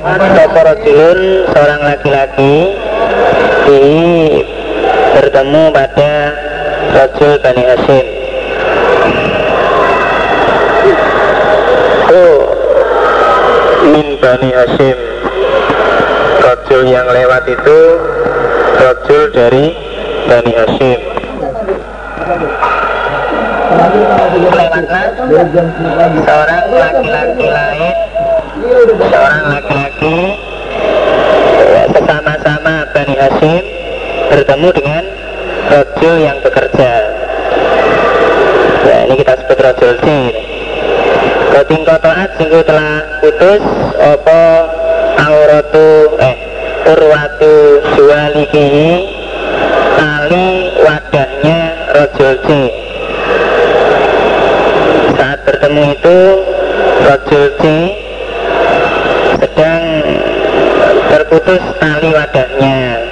Sopo rojulun seorang laki-laki di bertemu pada Rojul Bani Hashim. Oh Min Bani Hashim. Rojul yang lewat itu Rojul dari Bani Hashim. Lewatlah seorang laki-laki lain seorang laki-laki sesama-sama Bani Hashim bertemu dengan rojul yang bekerja. Ya ini kita sebut rojul jin Koting kotoat singgu telah putus opo auratu eh urwatu suwalikihi tali wadahnya rojul jin saat bertemu itu rojul jin sedang terputus tali wadahnya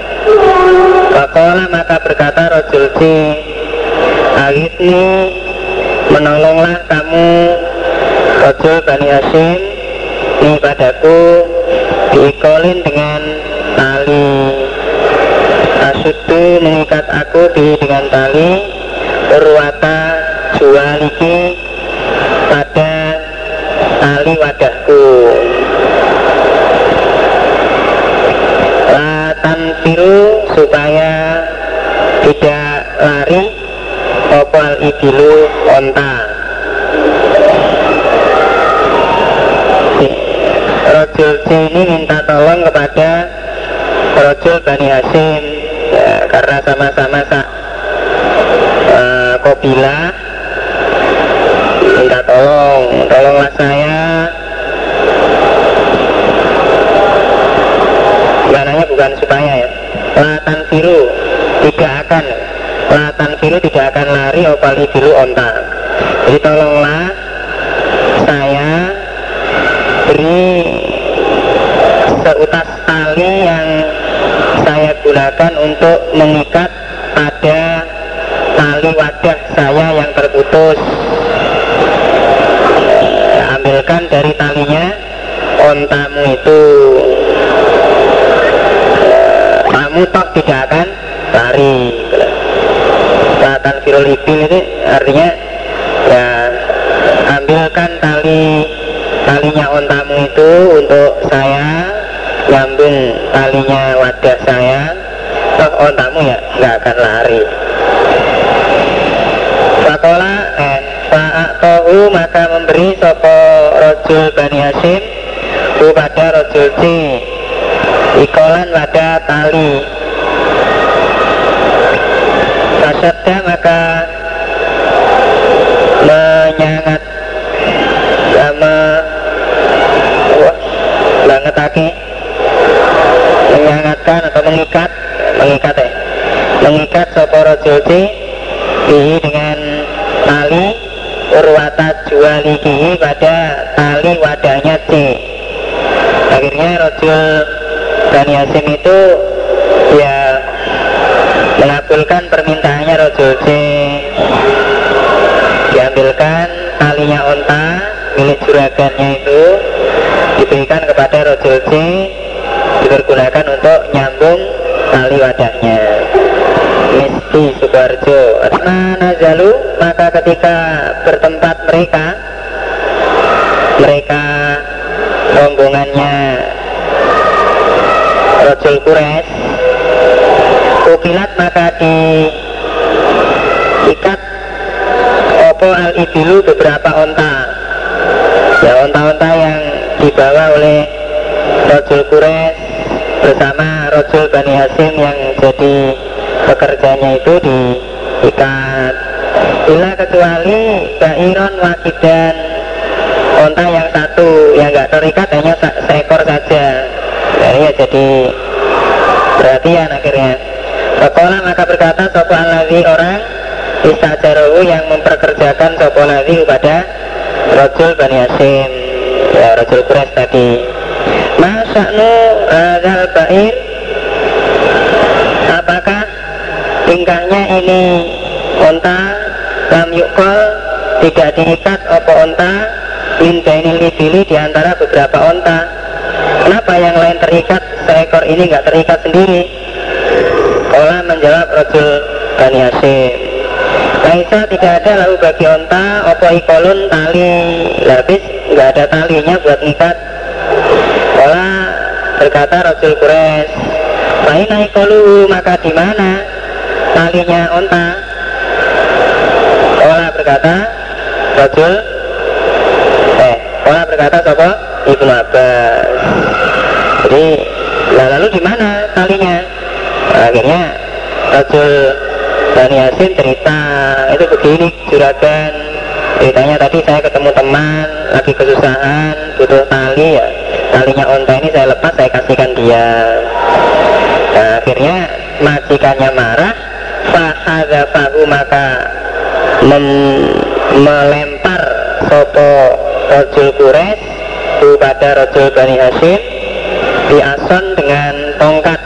Kakola maka berkata Rojul Agitni menolonglah kamu Rojul Bani Hashim ini padaku diikolin dengan tali. Asudu mengikat aku di dengan tali Urwata jualiki pada tali wadahku Latan biru supaya tidak lari ibilu onta. Rojul ini minta tolong kepada Rojul Bani Hashim ya, karena sama-sama sa, uh, Kobila. Minta tolong tolonglah saya. Maknanya bukan supaya ya. Latan biru tidak akan. Latan biru tidak akan lari opal biru onta. Jadi tolonglah saya beri seutas tali yang saya gunakan untuk mengikat pada tali wadah saya yang terputus. Ambilkan dari talinya ontamu itu. Kamu toh tidak akan lari Latan firulipin itu artinya ya ambilkan tali talinya ontamu itu untuk saya nyambung talinya wadah saya. Toh ontamu ya nggak akan lari. Fakola eh Fa'atohu maka memberi sopo rojul Bani Hashim kepada rojul C. Ikolan pada tali Kasyadda maka menyangat sama wah, banget aki menyangatkan atau mengikat mengikat ya. Mengikat sopo rojul C dengan tali urwata jualikihi pada tali wadahnya C akhirnya rojul Bani Hasim itu ya mengabulkan permintaannya rojul C diambilkan talinya onta milik juragannya itu diberikan kepada rojul C dipergunakan untuk nyambung tali wadahnya. Misti Subarjo Asmana Jalu maka ketika bertempat mereka mereka rombongannya Rojul Kures Ukilat maka diikat Opo al ibilu beberapa onta. Ya onta-onta yang dibawa oleh Rojul Kures bersama Rojul Bani Hasim yang jadi pekerjanya itu diikat bila kecuali Bairon Wakidan onta yang satu yang nggak terikat hanya seekor saja. Nah, ya jadi perhatian akhirnya Sekolah maka berkata Sopo Alawi orang Istajarohu yang memperkerjakan Sopo Alawi kepada Rojul Bani Hasim ya Rojul Quraisy tadi. Masaknu Azal Bair? Apakah tingkahnya ini onta lam yukol tidak diikat opo onta ibili di antara beberapa onta kenapa yang lain terikat? Seekor ini nggak terikat sendiri Olah menjawab Rajul Bani Hashim. Laisa tidak ada. Lalu bagi onta Opo ikolun tali? Labis nggak ada talinya buat ngikat. Olah berkata Rajul Quraisy Fa'ina ikolu maka di mana talinya onta? Olah berkata Rajul Eh Olah berkata Sopo Ibnu Abbas. Jadi lalu di mana talinya akhirnya Rasul Bani Hasim cerita itu begini juragan. Ceritanya tadi saya ketemu teman lagi kesusahan butuh tali ya. Talinya onta ini saya lepas saya kasihkan dia. Nah, akhirnya majikannya marah fahazafahu maka melempar sopo Rajul Kures kepada Rajul Bani Hashim diason dengan tongkat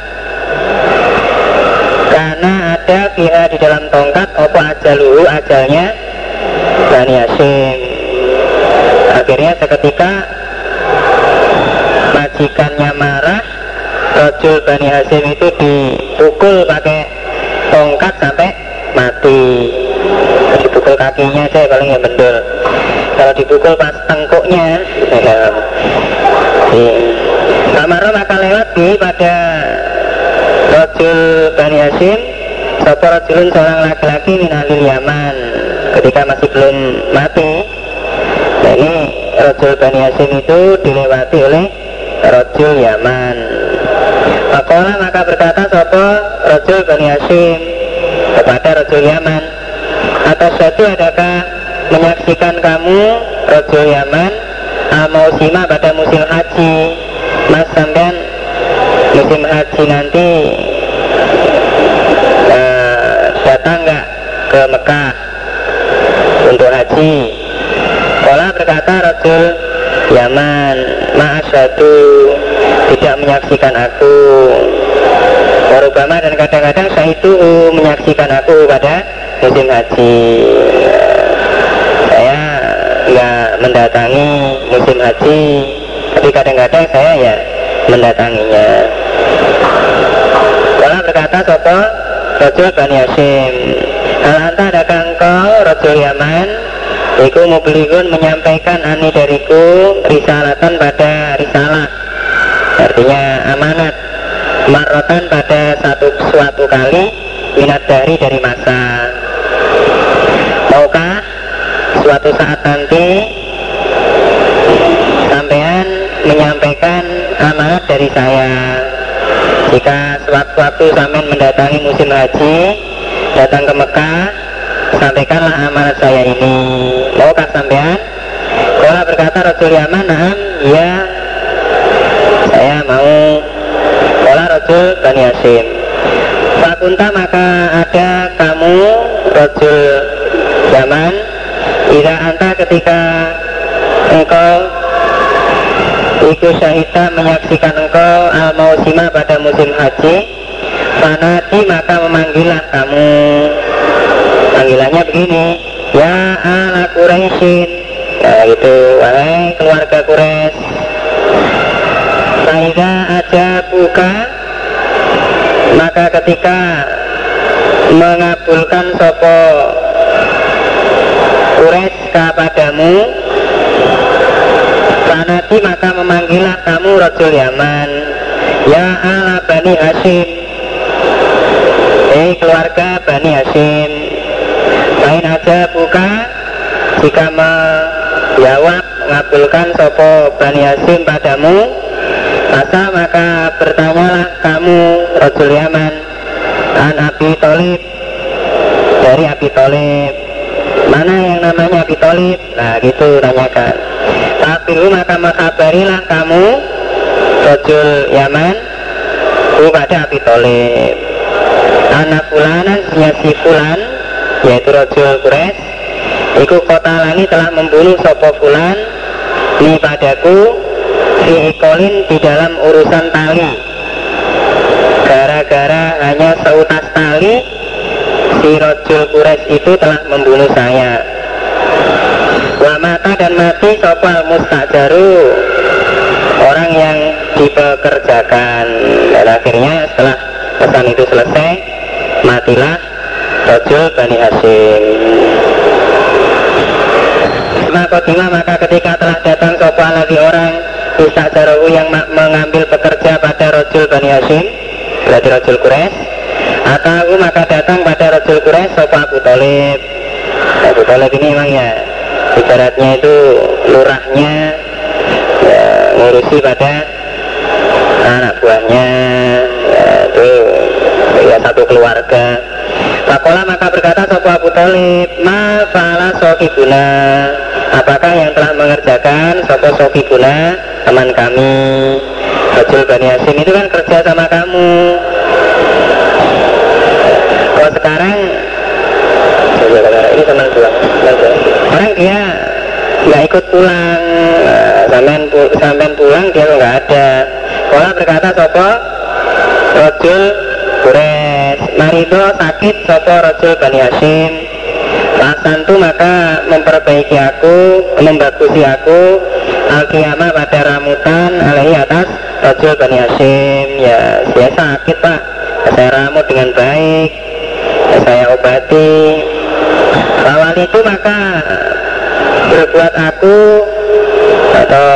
karena di dalam tongkat opo ajaluhu ajalnya? Bani Hashim akhirnya seketika majikannya marah Rojul Bani Hashim itu dipukul pakai tongkat sampai mati. Dipukul kakinya saya paling ya bendul kalau dipukul pas tengkuknya ya. Kamar maka lewat di pada Rojul Bani Hashim Sopo Rojulun seorang laki-laki minalil Yaman Ketika masih belum mati Nah ini Rojul Bani Hashim itu dilewati oleh Rojul Yaman. Makola maka berkata Sopo Rojul Bani Hashim Kepada Rojul Yaman? Atas suatu adakah menyaksikan kamu Rojul Yaman Al-Mausima pada musim haji? Mas sampean musim haji nanti uh, datang nggak ke Mekah untuk haji. Kola berkata Rasul Yaman Ma'asyadu tidak menyaksikan aku. Warubama dan kadang-kadang saya itu menyaksikan aku pada musim haji. Saya nggak mendatangi musim haji tapi kadang-kadang saya ya mendatanginya. Kala berkata Sopo Rojul Bani Hashim Al anta adakah engkau Rojul Yaman. Iku mublighun menyampaikan ani dariku Risalatan pada risalah. Artinya amanat. Marotan pada satu suatu kali Minat dari dari masa. Maukah suatu saat nanti Sampean menyampaikan amanat dari saya? Jika sewaktu-waktu sampean mendatangi musim haji datang ke Mekah sampaikanlah amanat saya ini. Maukah sampean? Kala berkata Rasul Yaman nah, ya saya mau. Kala Rasul Bani Hashim Fakunta maka ada kamu Rasul Yaman Ida anta ketika engkau Iku syahida menyaksikan engkau al mausima pada musim haji Fanati maka memanggillah kamu. Panggilannya begini. Ya ala Quraisyin Nah gitu. Wahai keluarga Quraisy. Saida aja buka Maka ketika Mengabulkan sopo Quraisy kepadamu Fanati maka memanggillah kamu Rajul Yaman. Ya ala Bani Hashim Hei keluarga Bani Hashim Lain aja buka Jika menjawab Mengabulkan sopo Bani Hashim padamu Masa maka bertanyalah kamu Rajul Yaman An Abi Tolib Dari Abi Tolib Mana yang namanya Abi Tolib Nah gitu tanyakan. Tabiru maka makabarilah kamu Rojul Yaman kepada Abi Tolib Anak fulanan si fulan Yaitu Rojul Quraisy. Iku kota lani telah membunuh sopo fulan Ini padaku Fi ikolin di dalam urusan tali. Gara-gara hanya seutas tali Si Rojul Quraisy itu telah membunuh saya. Wa mata dan mati sopal mustajaru Orang yang dipekerjakan. Dan akhirnya setelah pesan itu selesai matilah Rajul Bani Hashim Makodima maka ketika telah datang sopa lagi orang Bisa Jarawu yang mengambil pekerja pada Rajul Bani Hashim Berarti Rajul Quraisy. Atau maka datang pada Rajul Quraisy sopa Abu Talib. Abu Talib ini memang ya Ibaratnya itu lurahnya ya, Ngurusi pada anak buahnya ya, Itu ya satu keluarga. Pakola maka berkata Sopo Abu Talib Ma fala sokibuna Apakah yang telah mengerjakan Sopo sokibuna Teman kami Rajul Bani Hasim itu kan kerja sama kamu. Kalau sekarang Ini teman pulang Orang dia nggak ikut pulang sampean sampean pulang dia nggak ada. Kola berkata Sopo Rajul Bures Marido sakit Sopo Rajul Bani Hashim. Lasantu maka memperbaiki aku Membagusi aku. Al-Qiyamah pada ramutan Alaihi atas Rajul Bani Hashim. Ya saya sakit pak. Saya ramu dengan baik. Saya obati. Lawan itu maka Berbuat aku Atau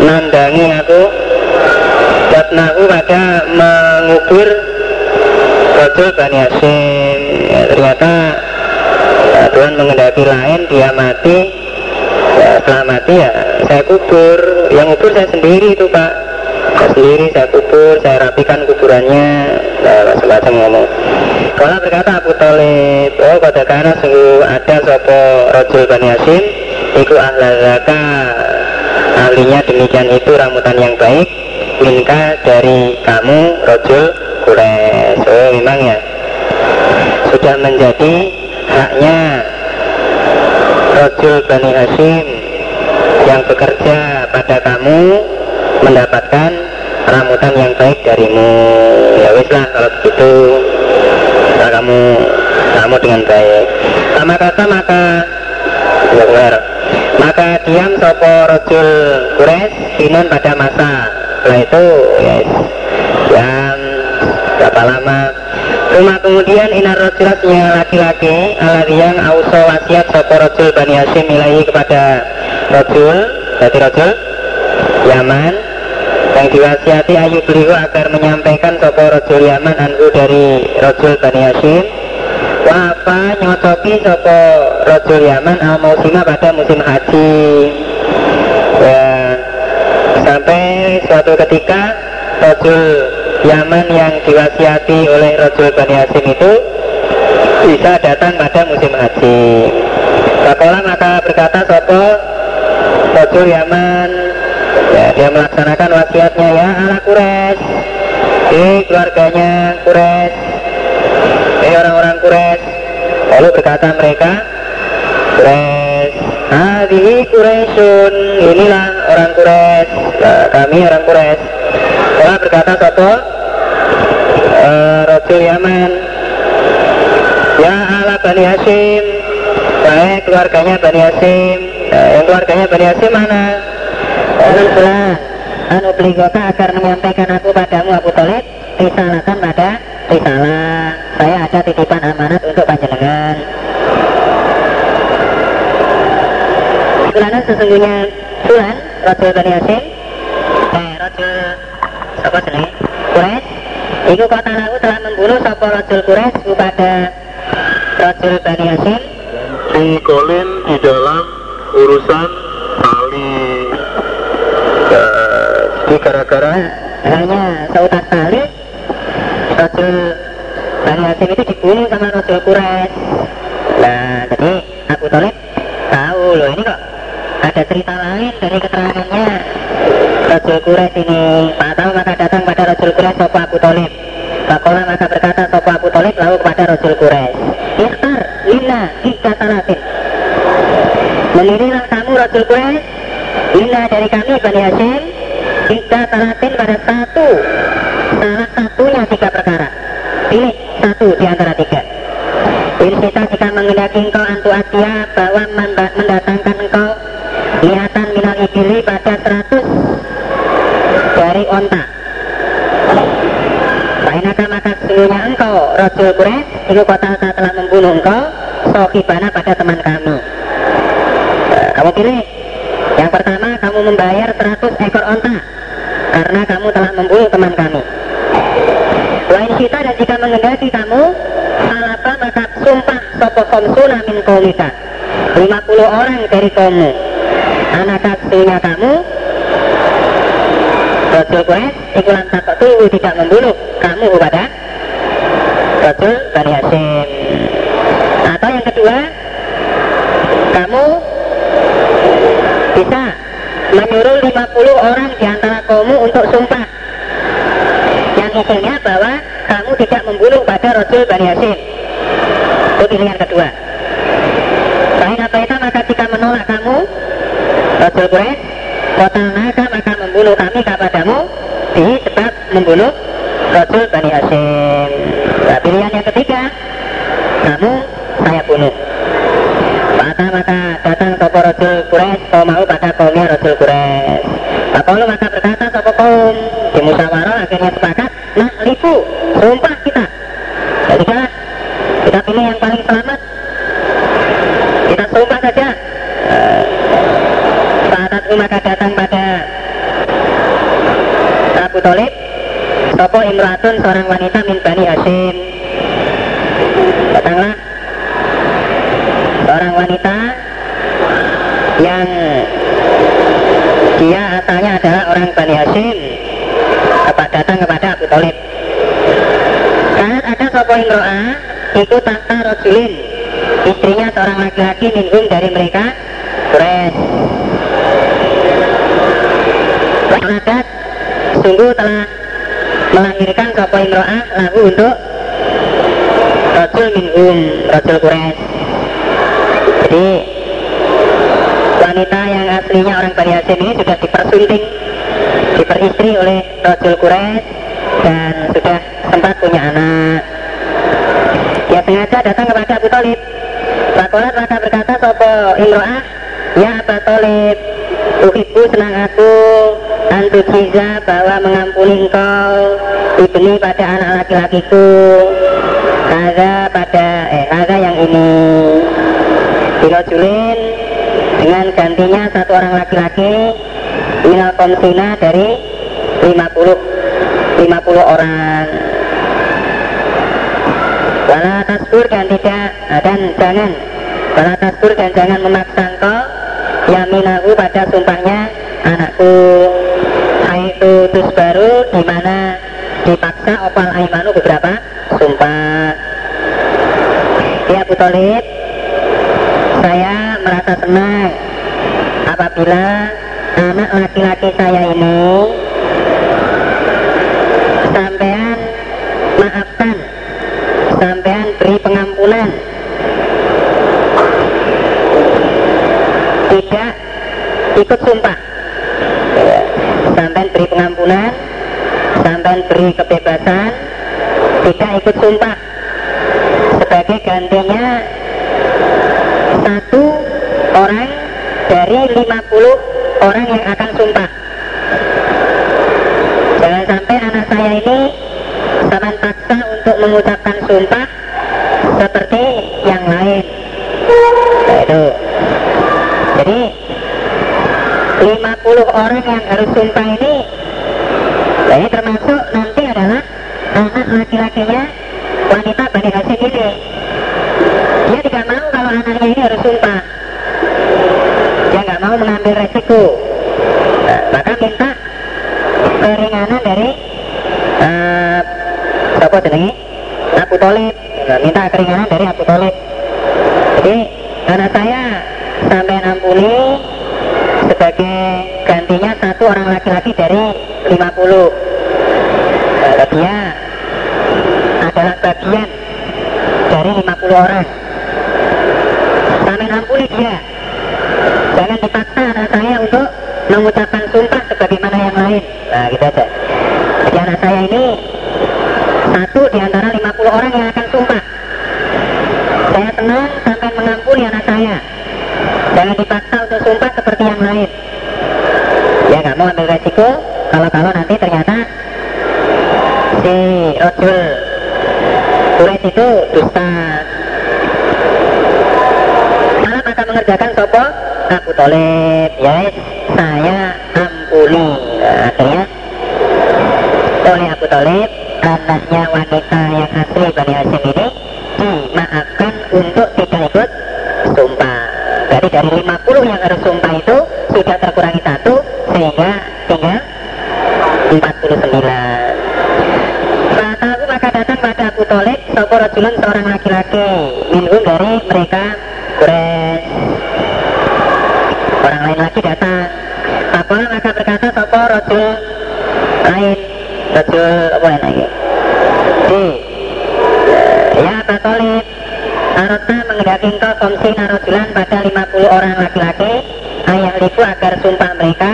Nandangi aku. Datnahu pada mengubur Rajul Bani Hashim. Ya, Ternyata ya, Tuhan mengendaki lain Dia mati. Ya, Setelah mati ya saya kubur. Yang kubur saya sendiri itu pak. Saya sendiri saya kubur Saya rapikan kuburannya. Nah, Macam-macam ngomong. Kalau berkata Abu Talib Oh pada karena sungguh ada Sopo Rajul Bani Hashim? Iku ahla zaka. Ahlinya demikian itu rambutan yang baik. Minka dari kamu Rajul Quraisy. Oh, memang ya sudah menjadi haknya Rajul Bani Hashim yang bekerja pada kamu mendapatkan ramutan yang baik darimu. Ya wis lah kalau begitu nah, kamu kamu dengan baik. Sama kata maka ya benar. Maka diam sopo Rajul Quraisy sinun pada masa setelah itu yes, yang berapa lama? Rumah kemudian inar rojulasnya laki-laki Aladi yang auso wasiat sopo rojul Bani Hashim ilahi kepada rojul Berarti rojul Yaman Yang diwasiati ayu beliau agar menyampaikan sopo rojul Yaman Anhu dari rojul Bani Hashim. Wafa nyocoki sopo rojul Yaman al mausima pada musim haji? Ya Sampai suatu ketika Rojul Yaman yang diwasiati oleh Rojul Bani Hasim itu bisa datang pada musim haji. Pakola maka berkata Sopo Rojul Yaman. Ya, dia melaksanakan wasiatnya ya ala Kures di keluarganya Kures ini orang-orang Kures lalu berkata mereka Kures Hadihi Quraisyun inilah orang nah, kami orang Quraisy. Allah berkata Sopo uh, Rasul Yaman. Ya ala Bani Hashim. Baik keluarganya Bani Hashim. Nah, Yang keluarganya Bani Hashim mana? Alhamdulillah Anu beligota agar menyampaikan aku padamu Abu Talib. Risalatan pada risalah. Saya ada titipan amanat untuk panjenengan. Sulana sesungguhnya Sulan Rasul Bani Hashim. Eh Rasul Apa sini? Quraisy Iku kota lalu telah membunuh Sopo Rasul Quraisy kepada Rasul Bani Hashim Dikolin di dalam urusan tali Jadi gara-gara hanya sautas tali Rasul Bani Hashim itu dibunuh sama Rasul Quraisy. Nah jadi Abu Talib tahu loh ini kok ada cerita lain dari keterangannya. Rasul Quraisy ini Pak tahu maka datang pada Rasul Quraisy Sopo Abu Talib Walirilah kamu Rasul kue. Bila dari kami Bani Hashim Tiga terlatih pada satu. Salah satunya tiga perkara. Pilih satu di antara tiga. Irfita jika mengendaki engkau antu atia bahwa mendatangkan engkau lihatan minal ibili pada seratus dari onta. Bainaka maka sesungguhnya engkau Rasul Quraisy itu kota telah membunuh engkau sohibana pada teman kaumika 50 orang dari kaummu Anak kasunya kamu. Rasul Quraisy ikulan takut tunggu tidak membunuh kamu kepada Rasul Bani Hashim. Atau yang kedua kamu bisa menyuruh 50 orang di antara kamu untuk sumpah. Yang isinya bahwa kamu tidak membunuh pada Rasul Bani Hashim. Itu pilihan kedua Selain apa itu maka jika menolak kamu Quraisy Total naga maka membunuh kami kepadamu di sebab membunuh Rasul Bani Hashim. Nah, pilihan yang ketiga kamu saya bunuh. Maka maka datang sopo Rasul Quraisy kau mau pada kaumnya Rasul Quraisy Apolo maka berkata sopo kaum di musyawarah akhirnya sepakat nah lipu sumpah kita jadi kita, kita pilih yang paling selamat kita sumpah saja Eh, saat itu maka datang pada Abu Talib Sopo Imratun seorang wanita min Bani Hashim Datanglah Seorang wanita Yang Dia asalnya adalah orang Bani Hashim. Datang kepada Abu Talib. Saat ada Sopo Imro'a Itu tahta Rojulin Istrinya seorang laki-laki minhum dari mereka Quraisy Waladat sungguh telah melahirkan sopo imro'ah lagu untuk Rasul minhum Rasul Quraisy. Jadi wanita yang aslinya orang Bani Hashim ini sudah dipersunting diperistri oleh Rasul Quraisy dan sudah sempat punya anak. Dia sengaja datang kepada Abu Talib. Fakolat maka berkata sopo imro'ah Ya Abu Talib Uhibbu senang aku Antujiza bahwa mengampuni engkau Ibni pada anak laki-lakiku. Kaga pada Eh kaga yang ini. Bilojulin Dengan gantinya satu orang laki-laki Minal komsina dari 50 50 orang. Wala tasbur dan tidak dan jangan. Wala tasbur dan jangan memaksa engkau Yaminahu pada sumpahnya anakku Haitu tus baru di mana dipaksa opal aimanu beberapa sumpah. Ya Abu Talib Saya senang Apabila anak laki-laki saya ini Sampean maafkan sampean beri pengampunan tidak ikut sumpah. Sampean beri pengampunan sampean beri kebebasan tidak ikut sumpah. Sebagai gantinya satu orang dari 50 orang yang akan sumpah jangan sampai anak saya ini Taman paksa untuk mengucapkan sumpah seperti yang lain. Nah, itu. Jadi 50 orang yang harus sumpah ini nah, ini termasuk nanti adalah anak laki-lakinya wanita Bani Hashim ini. Dia tidak mau kalau anaknya ini harus sumpah. Mengambil resiko. Nah, maka minta keringanan dari uh, jenenge Abu Talib. Nah, minta keringanan dari Abu Talib. Jadi anak saya sampai ampuni sebagai gantinya satu orang laki-laki dari 50 nah, dia adalah bagian dari 50 orang sampai ampuni dia jangan dipaksa anak saya untuk mengucapkan sumpah sebagaimana yang lain nah gitu aja jadi anak saya ini satu di antara 50 orang yang akan sumpah. Saya tenang sampai mengampuni anak saya. Jangan dipaksa untuk sumpah seperti yang lain. Ya nggak mau ambil resiko kalau kalau nanti ternyata si Rasul Quraisy itu dusta malah maka mengerjakan sopo Abu Talib ya saya ampuni nah, akhirnya oleh Abu Talib anaknya wanita yang asli Bani Hashim ini dimaafkan untuk tidak ikut sumpah jadi dari 50 yang harus sumpah itu sudah terkurangi satu sehingga tinggal 49 Fatahu maka datang pada Abu Talib Sopo Rajulun seorang laki-laki Minhum dari mereka Quraisy Orang lain lagi datang Apalah maka berkata Sopo Rajul lain Rajul apa yang lagi Di Ya Abu Talib Arota mengendaki engkau komsi narojulan pada 50 orang laki-laki Ayah lipu agar sumpah mereka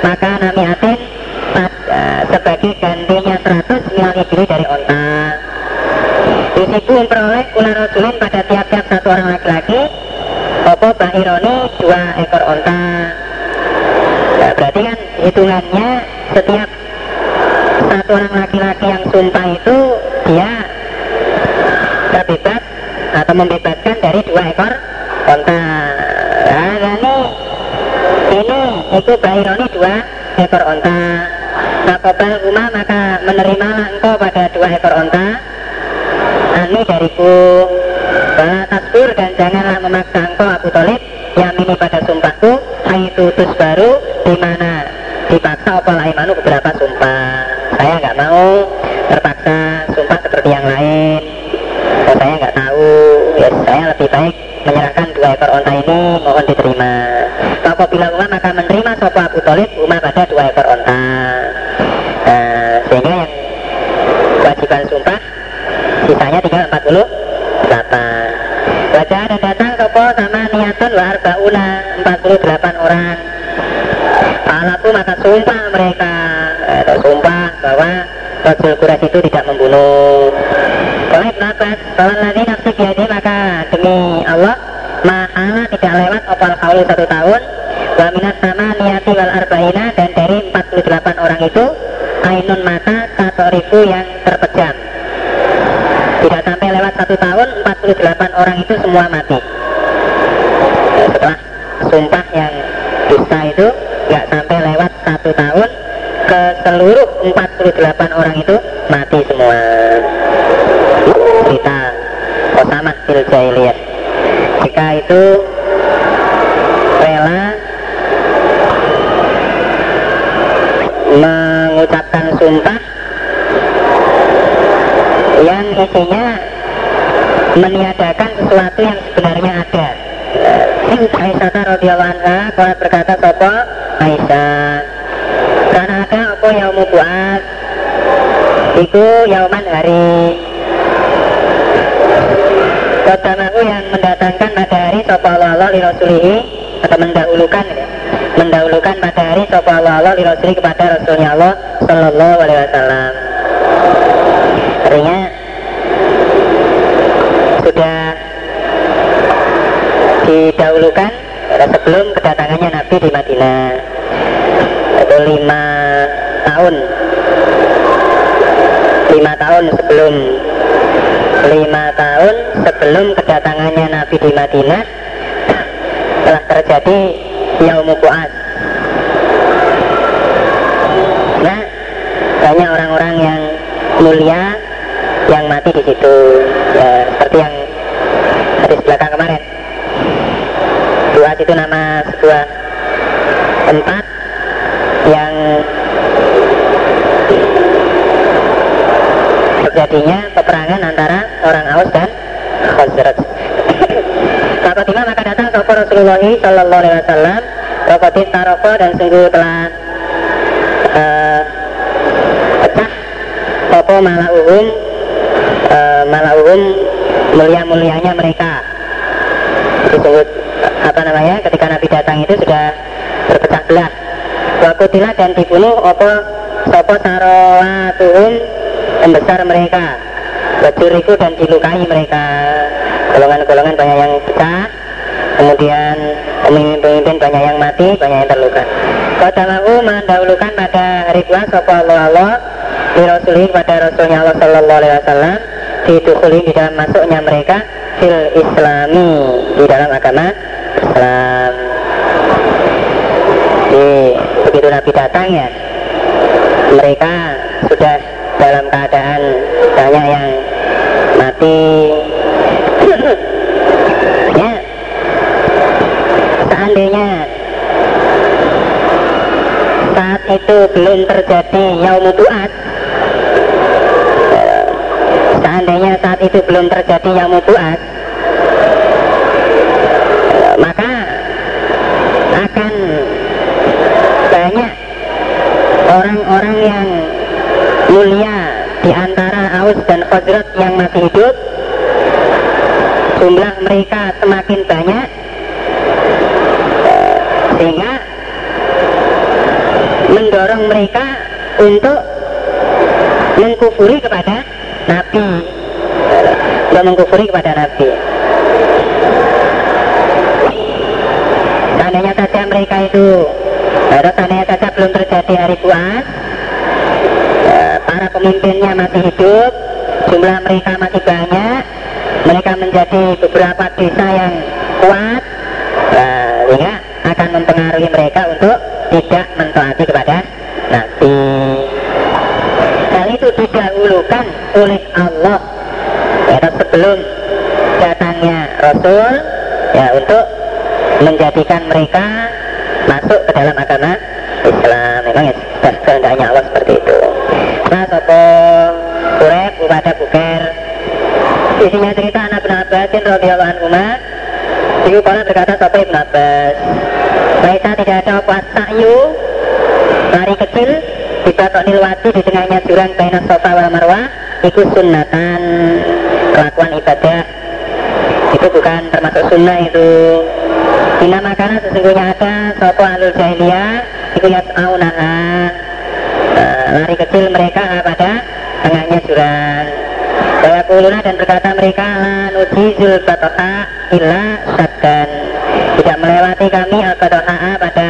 Maka nami atin pada, sebagai gantinya 100 mil ibli dari onta Yusibu memperoleh kula rojulin pada tiap-tiap satu orang laki-laki Opo bahironi dua ekor onta ya, Berarti kan hitungannya setiap satu orang laki-laki yang sumpah itu dia terbebas membebaskan dari dua ekor onta. Nah, ini ini itu bahironi dua ekor onta. Nakobal rumah maka menerimalah engkau pada dua ekor onta. Ani dariku Bala tasbur dan janganlah memaksa engkau Abu Talib Yang ini pada sumpahku Itu tus baru di mana dipaksa opal aimanu beberapa sumpah Saya nggak mau terpaksa sumpah seperti yang lain oh, Saya nggak tahu ya, Saya lebih baik menyerahkan dua ekor onta ini mohon diterima Apabila Umar maka menerima sopo Abu Talib Umar pada dua ekor onta nah, Sehingga yang kewajiban sumpah Sisanya tinggal 48 Wajah ada datang sopo sama niatan wa arbauna 48 orang Alaku maka sumpah mereka Atau sumpah bahwa Rasul Quraisy itu tidak membunuh. Ibn Abbas Kalau nanti nafsi biadi maka demi Allah Ma'ala tidak lewat opal kaulu satu tahun Wa minat sama niati wal arba'ina Dan dari 48 orang itu Ainun mata katorifu yang terpejam. Tidak sampai lewat satu tahun 48 orang itu semua mati. Setelah sumpah yang dusta itu nggak sampai lewat satu tahun ke seluruh 48 orang itu mati semua cerita Osamah fil jahiliyah jika itu rela mengucapkan sumpah yang isinya meniadakan sesuatu yang sebenarnya ada Aisyah radhiyallahu anha sopo Aisyah ada apa yaumu buat? Itu yauman hari. Kodamahu yang mendatangkan pada hari sopo Allah li rasulihi atau mendahulukan ya. mendahulukan hari sopo Allah li rasulihi kepada rasulnya Allah sallallahu alaihi wasallam. Artinya sudah didahulukan sebelum kedatangannya Nabi di Madinah itu lima tahun. Lima tahun sebelum lima tahun sebelum kedatangannya Nabi di Madinah telah terjadi Yaumul Bu'ad nah banyak orang-orang yang mulia yang mati di situ. Ya seperti yang hadis belakang kemarin Buat itu nama sebuah tempat yang terjadinya peperangan antara orang Aus dan Khazraj. Fatimah maka datang sopo Rasulullah Sallallahu Alaihi Wasallam Rokotis taroko dan sungguh telah uh, pecah sopo malauhum uh, malauhum mulia-mulianya mereka disebut apa namanya ketika Nabi datang itu sudah berpecah belah. Wakutilah dan dibunuh opo sopo sarowatuhum pembesar mereka. Bajuriku dan dilukai mereka. Golongan-golongan banyak yang pecah kemudian pemimpin-pemimpin banyak yang mati banyak yang terluka. Qadalahu mendahulukan pada hari tua sopo Allah Allah di Rasulih pada Rasulnya Allah Sallallahu Alaihi Wasallam didukuli di dalam masuknya mereka fil islami di dalam agama Islam jadi begitu Nabi datang ya. Mereka sudah dalam keadaan banyak yang mati. Ya. Seandainya saat itu belum terjadi yaum tuat seandainya saat itu belum terjadi yaum tuat maka akan banyak orang-orang yang mulia di antara Aus dan Khazraj yang masih hidup. Jumlah mereka semakin banyak. Sehingga mendorong mereka untuk mengkufuri kepada Nabi. Untuk mengkufuri kepada Nabi seandainya saja mereka itu atau seandainya saja belum terjadi hari buas para pemimpinnya masih hidup jumlah mereka masih banyak. Mereka menjadi beberapa desa yang kuat nah, sehingga akan mempengaruhi mereka untuk tidak mentaati kepada Nabi. Hal itu didahulukan oleh Allah ya, sebelum datangnya Rasul ya untuk menjadikan mereka masuk ke dalam agama Islam memang ya sudah kehendaknya Allah seperti itu. Nah sopo kurek kepada buker isinya cerita anak bin Abbasin radhiyallahu anhu Ibu kala berkata sopo Ibn Abbas Laisa tidak ada apa sa'yu Lari kecil di batok nilwati di tengahnya jurang Baina sofa wal marwah Itu sunnatan Kelakuan ibadah. Itu bukan termasuk sunnah itu. Bina makanan sesungguhnya ada Sopo jahiliyah Iku yas'aunaha uh, Lari kecil mereka pada tengahnya jurang Saya kuluna dan berkata mereka nujizul batoha illa saddan Tidak melewati kami al-batoha pada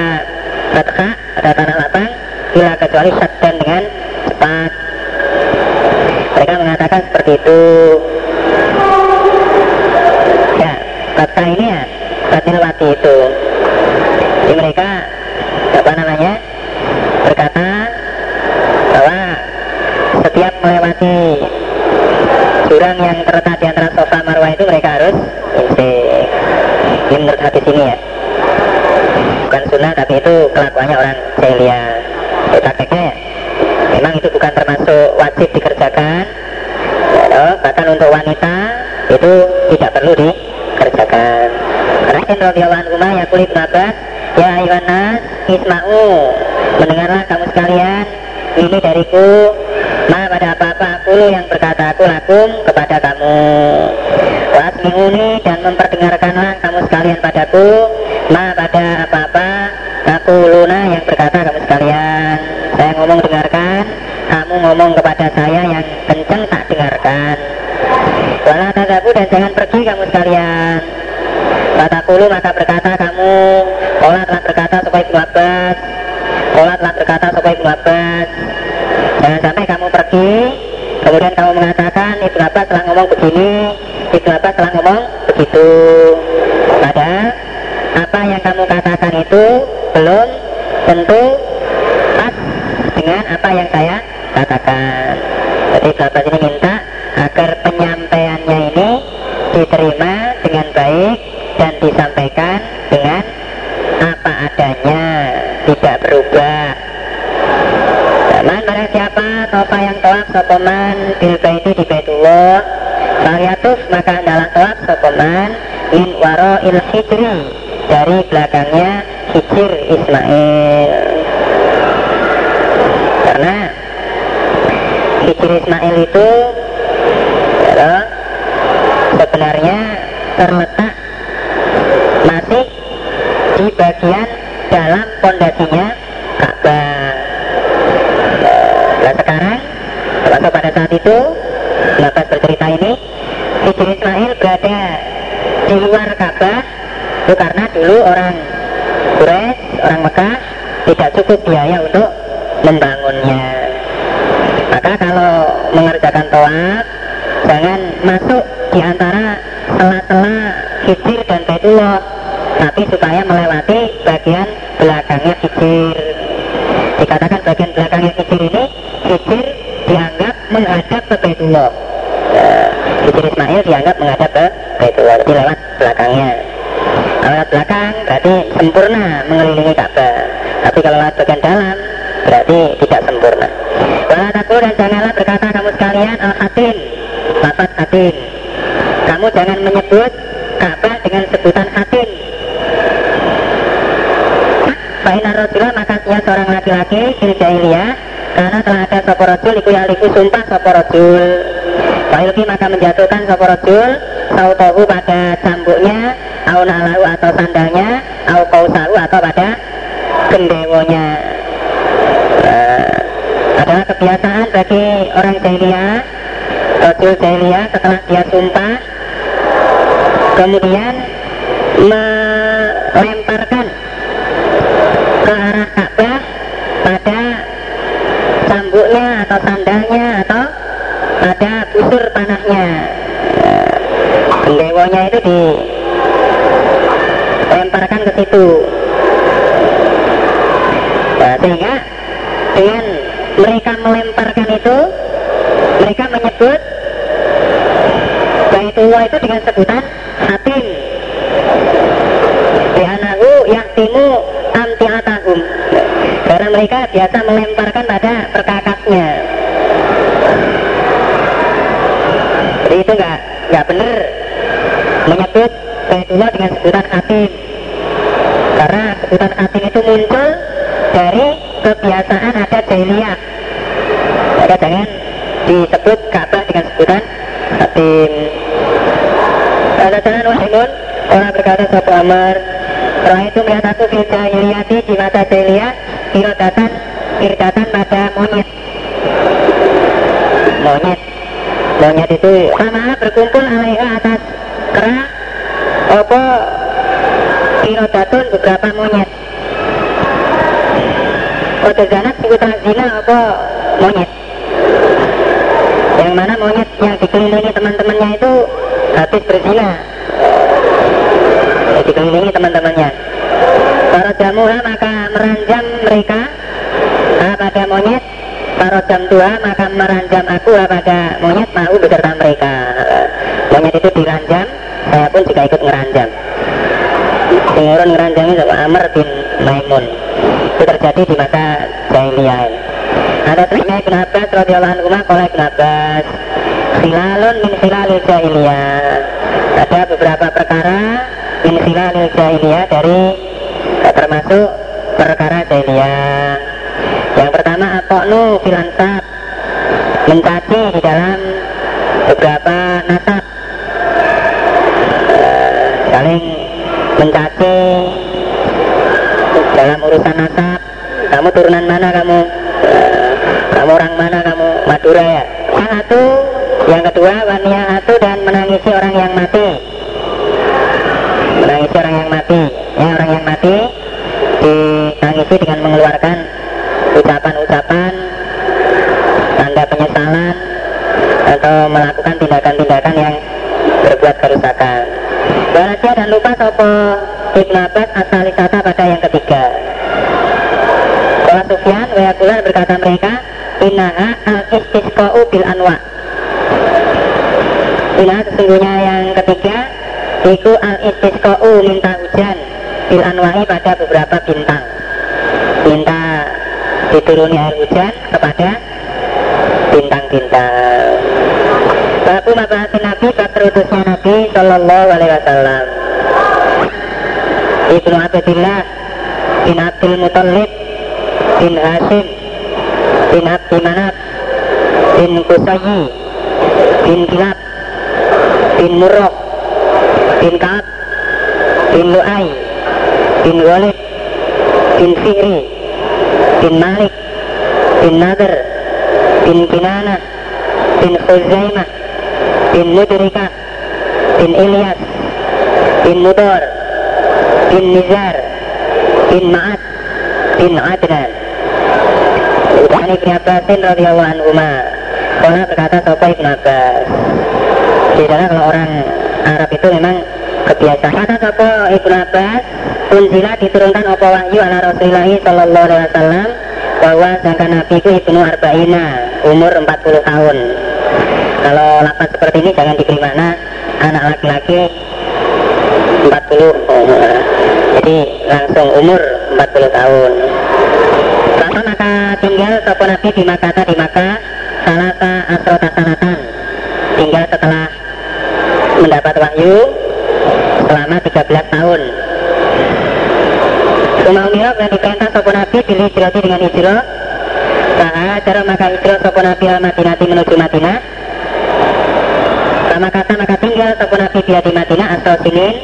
batoha pada tanah lapang. Illa kecuali saddan dengan cepat. Mereka mengatakan seperti itu Ya, batoha ini ya Batilwati itu Jadi mereka apa namanya berkata bahwa setiap melewati jurang yang terletak di antara sofa marwah itu mereka harus insik ini menurut hadis ini ya. Bukan sunnah tapi itu kelakuannya orang itu prakteknya ya. Memang itu bukan termasuk wajib dikerjakan. Bahkan untuk wanita itu tidak perlu dikerjakan. Rahin radhiyallahu anhu ya kulit Abbas Ya Iwana Isma'u. Mendengarlah kamu sekalian Ini dariku. Ma pada apa-apa yang berkata aku lakum kepada kamu. Wasmi'uni dan memperdengarkanlah kamu sekalian padaku Ma pada apa-apa Aku luna yang berkata kamu sekalian. Saya ngomong dengarkan. Kamu ngomong kepada saya yang kenceng tak dengarkan. Wala tadaku dan jangan pergi kamu sekalian. Kata kulu maka berkata kamu. Olah telah berkata supaya Ibnu Abbas. Olah telah berkata supaya Ibnu Jangan sampai kamu pergi Kemudian kamu mengatakan Ibnu Abbas telah ngomong begini Ibnu Abbas telah ngomong begitu. Padahal Apa yang kamu katakan itu Belum tentu hijri dari belakangnya hijir Ismail. Karena hijir Ismail itu ya, sebenarnya terletak masih di bagian dalam pondasinya Ka'bah. Nah sekarang, termasuk pada saat itu, Bapak bercerita ini, Hijri Ismail berada di luar Ka'bah itu karena dulu orang Quraisy, orang Mekah tidak cukup biaya untuk membangunnya. Maka kalau mengerjakan toa jangan masuk di antara sela-sela hijir dan Baitullah tapi supaya melewati bagian belakangnya hijir dikatakan bagian belakangnya hijir ini hijir dianggap menghadap ke Baitullah uh, hijir Ismail dianggap menghadap ke Baitullah jadi lewat belakangnya. Kalau lewat belakang berarti sempurna mengelilingi Ka'bah. Tapi kalau lewat bagian dalam berarti tidak sempurna. Wala dan janganlah berkata kamu sekalian al-hatim Lafaz hatim Kamu jangan menyebut Ka'bah dengan sebutan hatim Fa'ina rojula maka dia seorang laki-laki Fil jahiliyah Karena telah ada soporojul Iku yaliku sumpah soporojul Fa'ilki maka menjatuhkan soporojul Sautohu pada cambuknya Au nalahu atau sandalnya Au kausahu atau pada gendewonya uh, adalah kebiasaan bagi orang jahiliyah Rasul jahiliyah setelah dia sumpah. Kemudian melemparkan ke arah Ka'bah pada cambuknya atau sandalnya atau pada busur tanahnya gendewonya itu dilemparkan ke situ. Nah, sehingga dengan mereka melemparkan itu mereka menyebut Baitullah itu dengan sebutan hatim Dihanahu yahtimu amtiatahum Karena mereka biasa melemparkan pada perkakasnya Jadi itu nggak nggak benar menyebut Baitullah dengan sebutan hatim Karena sebutan hatim itu muncul dari kebiasaan ada jahiliyah maka jangan disebut Ka'bah dengan sebutan Hatim Ada jalan wahimun Orang berkata Sopo Amar Roh itu melihat aku fil jahiliyati di masa jahiliyah Irodatan Irdatan pada monyet Monyet Monyet itu sama berkumpul alaiha atas kera Apa Irodatun beberapa monyet Kode zanat sebutan zina apa monyet yang mana monyet yang dikelilingi teman-temannya itu habis berzina dikelilingi teman-temannya para jamuha maka meranjam mereka pada monyet para jam tua maka meranjam aku pada monyet mau beserta mereka monyet itu diranjam saya pun juga ikut ngeranjam Singurun ngeranjamnya sama Amr bin Maimun terjadi di masa jahiliyah ada terima Ibn Abbas radhiyallahu anhu kalau Ibn Abbas silalun min silalil jahiliyah. Ada beberapa perkara min silalil jahiliyah dari eh, termasuk perkara jahiliyah. Yang pertama apoknu filansab mencaci di dalam beberapa nasab eh, saling mencaci dalam urusan nasab kamu turunan mana kamu? Kamu orang mana kamu? Madura ya? Satu yang kedua satu dan menangisi orang yang mati. Menangisi orang yang mati ya orang yang mati ditangisi dengan mengeluarkan ucapan-ucapan tanda penyesalan atau melakukan tindakan-tindakan yang berbuat kerusakan Balasia dan lupa sopo Ibn Abbas asal wisata pada yang ketiga Kalau Sufyan Wayakulan berkata mereka Inaha al-istisqa'u bil anwa Inaha sesungguhnya yang ketiga Iku al-istisqa'u minta hujan Bil anwa'i pada beberapa bintang Minta dituruni air hujan kepada bintang-bintang. Babu mabahasin Nabi Bab terutusnya Nabi Sallallahu alaihi wasallam. Ibnu Abdillah bin Abdul Muttalib bin Hashim bin Abdi Manaf bin Kusayi bin Kilab bin Murrah bin Kaab bin Lu'ay bin Walid bin Fihri bin Malik bin Nadir bin Kinana bin Khuzaimah bin Mudrika bin Ilyas bin Mudar bin Nizar bin Ma'ad bin Adnan Ibn Ibn Abbasin radhiyallahu anhu Kala berkata Sopo Ibn Abbas Biasanya kalau orang Arab itu memang kebiasaan. Kata sopo Ibnu Abbas, unzila diturunkan apa wahyu ala Rasulullah sallallahu alaihi wasallam bahwa sedangkan Nabi itu ibnu arba'ina umur 40 tahun. Kalau lapas seperti ini jangan diberi mana anak laki-laki 40 oh, jadi langsung umur 40 tahun. Lalu maka tinggal sopo Nabi di Makkah di Makkah salah asrota sanatan tinggal setelah mendapat wahyu selama 13 tahun Umar yang diperintah sopo Nabi pilih hijrah dengan hijrah Saha cara maka hijrah sopo Nabi al Madinati menuju Madinah. Sama kata maka tinggal sopo Nabi dia di Madinah asal sinin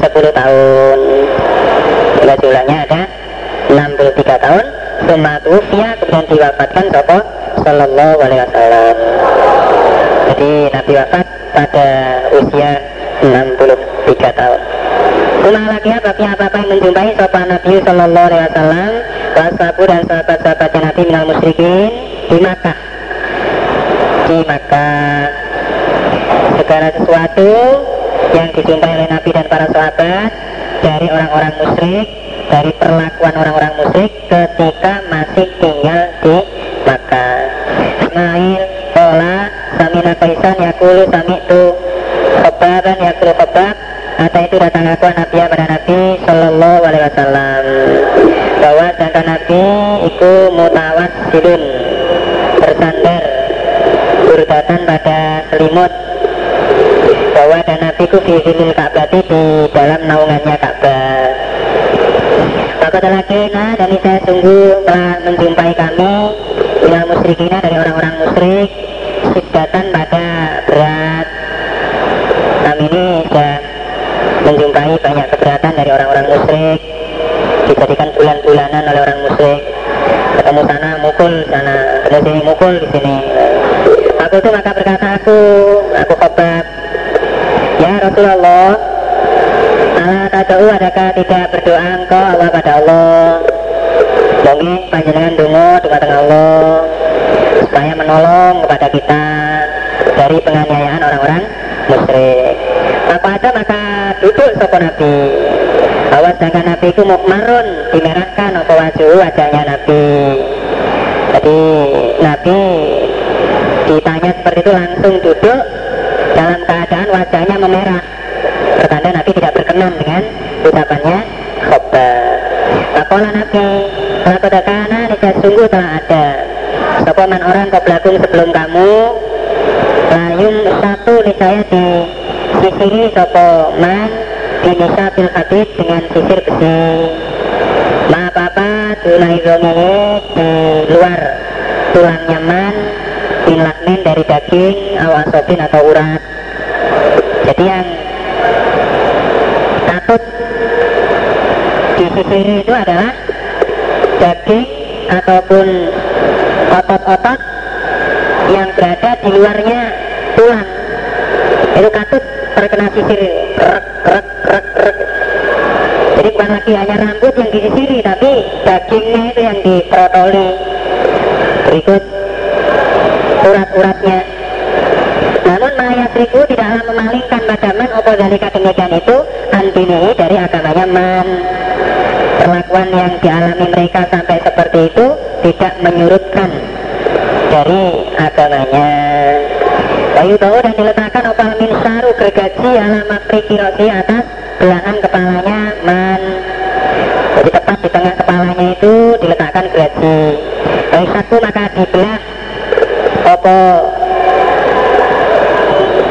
10 tahun. Jumlah jumlahnya ada 63 tahun. Suma tufiya kemudian diwafatkan sopo Sallallahu alaihi wasallam. Jadi Nabi wafat pada usia 63 tahun Ulah lagi bagi apa-apa yang menjumpai sopan Nabi Sallallahu Alaihi Wasallam Wasabu dan sahabat-sahabatnya Nabi minal musyrikin di Makkah. Di Makkah. Segala sesuatu yang dijumpai oleh Nabi dan para sahabat Dari orang-orang musyrik Dari perlakuan orang-orang musyrik ketika masih tinggal di Makkah. Ismail, Ola, Samina Kaisan, Yakulu, Sami'tu Khobaban, Yakulu itu datang aku Nabi pada Nabi Sallallahu Alaihi Wasallam bahwa sedangkan Nabi itu mutawas sidun bersandar burdatan pada selimut. Bahwa dan Nabi ku fizilil Ka'bah di dalam naungannya Ka'bah. Maka telakina dan saya sungguh telah menjumpai kami Bila musyrikina dari orang-orang musyrik Sidatan pada berat Kami ini sudah menjumpai banyak keberatan dari orang-orang musyrik dijadikan bulan-bulanan oleh orang musyrik. Ketemu sana mukul sana ketemu sini mukul di sini. Aku itu maka berkata aku aku khobat ya Rasulullah Allah tadau adakah tidak berdoa engkau Allah pada Allah? Mungkin panjenengan dungo di tengah Allah supaya menolong kepada kita dari penganiayaan orang-orang musyrik apa ada maka duduk sopo Nabi. Bahwa sedangkan Nabi itu mukmarun dimerahkan apa wajah wajahnya Nabi. Jadi Nabi ditanya seperti itu langsung duduk dalam keadaan wajahnya memerah. Pertanda Nabi tidak berkenan dengan ucapannya khobar Apalah Nabi? Lakadakana niscaya sungguh telah ada. Sopaman orang kau sebelum kamu? Layung satu niscaya di sisiri sopo man binisa bil hadid dengan sisir besi. Ma apa tunai zomihi di luar tulangnya man bin dari daging awasobin atau urat. Jadi yang takut disisiri itu adalah daging ataupun otot-otot yang berada di luarnya tulang. Itu katut terkena sisir. Rek rek rek rek. Jadi bukan lagi hanya rambut yang disisiri tapi dagingnya itu yang diprotoli. Berikut urat-uratnya. Namun Maya Seribu tidaklah memalingkan padaman opo dalika demikian itu antini dari agamanya man. Perlakuan yang dialami mereka sampai seperti itu tidak menyurutkan dari agamanya Bayu tahu dan diletakkan opal minsaru gergaji alamat prikirosi atas belahan kepalanya man. Jadi tepat di tengah kepalanya itu diletakkan gergaji. Baik satu maka dibelah opo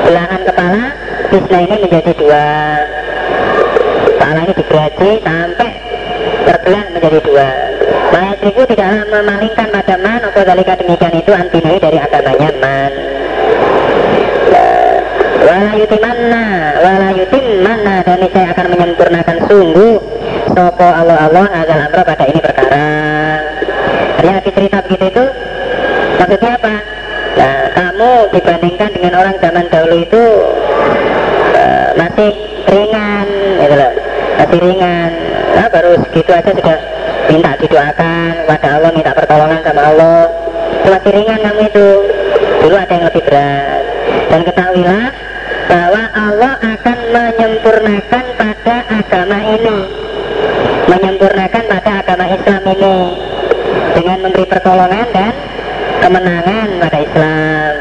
belahan kepala Bisna ini menjadi dua. Kepala ini digergaji sampai terbelah menjadi dua. Mayat itu tidak memalingkan pada man Opo dalika demikian itu antinai dari agamanya man wala yutimanna wala yutimmanna dan saya akan menyempurnakan sungguh sopo Allah Allah agar amro pada ini perkara. Artinya cerita begitu itu maksudnya apa? Nah, kamu dibandingkan dengan orang zaman dahulu itu uh, masih ringan gitu loh. Masih ringan. Nah baru segitu aja sudah minta didoakan kepada Allah minta pertolongan sama Allah. Itu masih ringan kamu itu. Dulu ada yang lebih berat dan ketahuilah bahwa Allah akan menyempurnakan pada agama ini. Menyempurnakan pada agama Islam ini. Dengan memberi pertolongan dan kemenangan pada Islam.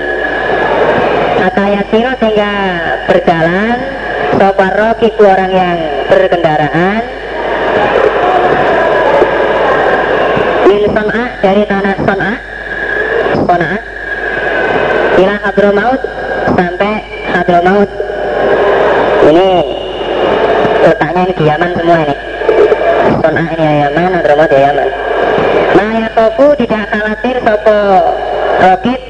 Atau yasiro sehingga berjalan soparo kiku orang yang berkendaraan. Min son'a dari tanah son'a son'a ila hadromaut sampai hadromaut ini letaknya ini di Yaman semua ini. Son'a ini ya Yaman hadromaut ya Yaman nah ya tofu tidak khawatir sopo rokit.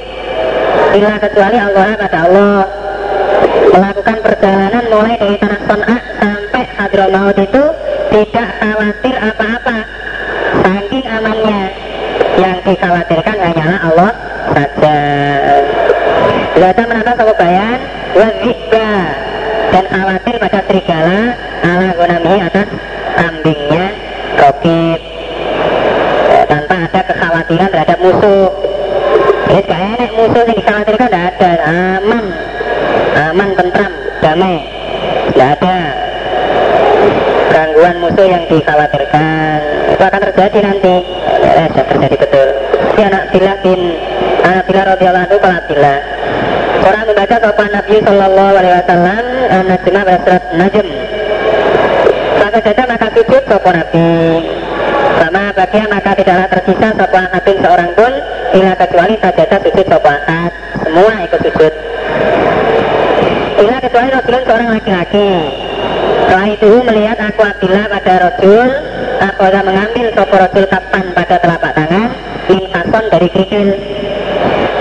Bila kecuali Allah pada Allah. Melakukan perjalanan mulai dari tanah Son'a sampai Hadramaut itu tidak khawatir apa-apa. Saking amannya yang dikhawatirkan hanyalah Allah saja Belajar menambah sama bayan Wazikba Dan khawatir pada serigala Ala gunami atas kambingnya Rokit ya, Tanpa ada kekhawatiran terhadap musuh Jadi gak enak musuh yang dikhawatirkan tidak ada Aman Aman, tentram, damai Tidak ada gangguan musuh yang dikhawatirkan terjadi nanti ya, sudah terjadi betul. Si anak Billah bin anak Billah radhiyallahu anhu kalau Billah orang membaca sopan Nabi Sallallahu Alaihi Wasallam Najmah pada surat Najm. Maka saja maka sujud sopan Nabi. Sama bagian maka tidaklah tersisa sopan Nabi seorang pun Ila kecuali saja sujud sopan semua ikut sujud. Ila kecuali Rasulun seorang laki-laki. Setelah itu melihat aku Abdillah pada rojul Akan mengambil sopo rojul kapan pada telapak tangan Min fason dari kerikil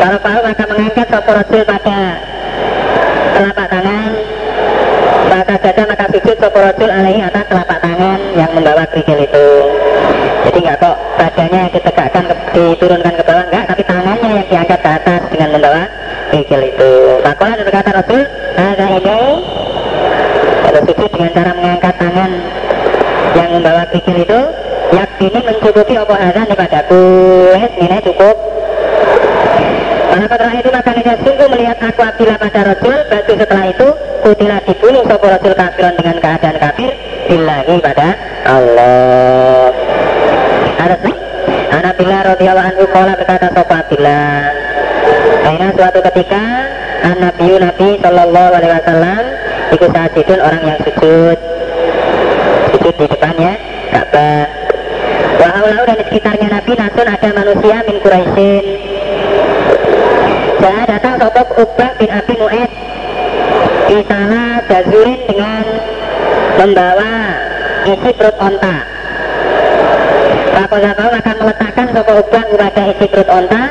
Kalau paru maka mengangkat sopo rojul pada telapak tangan. Maka saja maka sujud sopo rojul alaihi atas telapak tangan yang membawa kerikil itu. Jadi nggak kok badannya ditegakkan, diturunkan ke bawah enggak Tapi tangannya yang diangkat ke atas dengan membawa kerikil itu Makola dan kata Rasul Ada ini kalau sujud dengan cara mengangkat tangan yang membawa pikir itu yakini mencukupi apa azan padaku es ini cukup. Karena setelah itu maka dia sungguh melihat aku abdillah pada Rasul Batu setelah itu kutilah dibunuh sopo Rasul kafiran dengan keadaan kafir. Billahi pada Allah. Anas nih Anak bila radhiyallahu anhu kala berkata sopo abdillah. Karena suatu ketika Nabi Nabi Sallallahu Alaihi Wasallam Iku sajidun orang yang sujud. Sujud di depannya Wahaulau dan di sekitarnya Nabi Nasun ada manusia min Quraisyin Jangan datang sopok Ubah bin Abi Mu'ed Di sana jazurin dengan Membawa isi perut onta. Kapal-kapal akan meletakkan sopok Ubah kepada isi perut onta?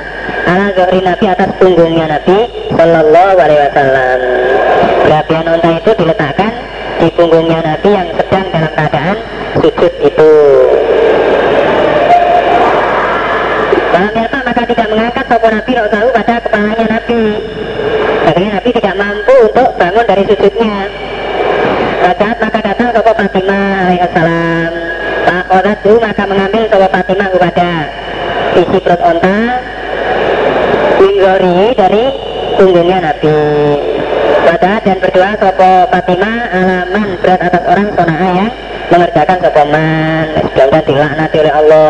Ala zuhri Nabi atas punggungnya Nabi Sallallahu alaihi wasallam. Berapian onta itu diletakkan di punggungnya Nabi yang sedang dalam keadaan sujud itu. Dalam apa maka sopo Nabi tahu pada kepalanya Nabi. Akhirnya Nabi tidak mampu untuk bangun dari sujudnya. Saat maka datang sopo Fatimah alaihissalam. Pak Qadadu maka mengambil sopo Fatimah kepada isi perut onta. Minggori dari punggungnya Nabi. Pada dan berdoa sopo Fatimah alaman berat atas orang sona'a yang mengerjakan sopo man mudah-mudahan dilaknati oleh Allah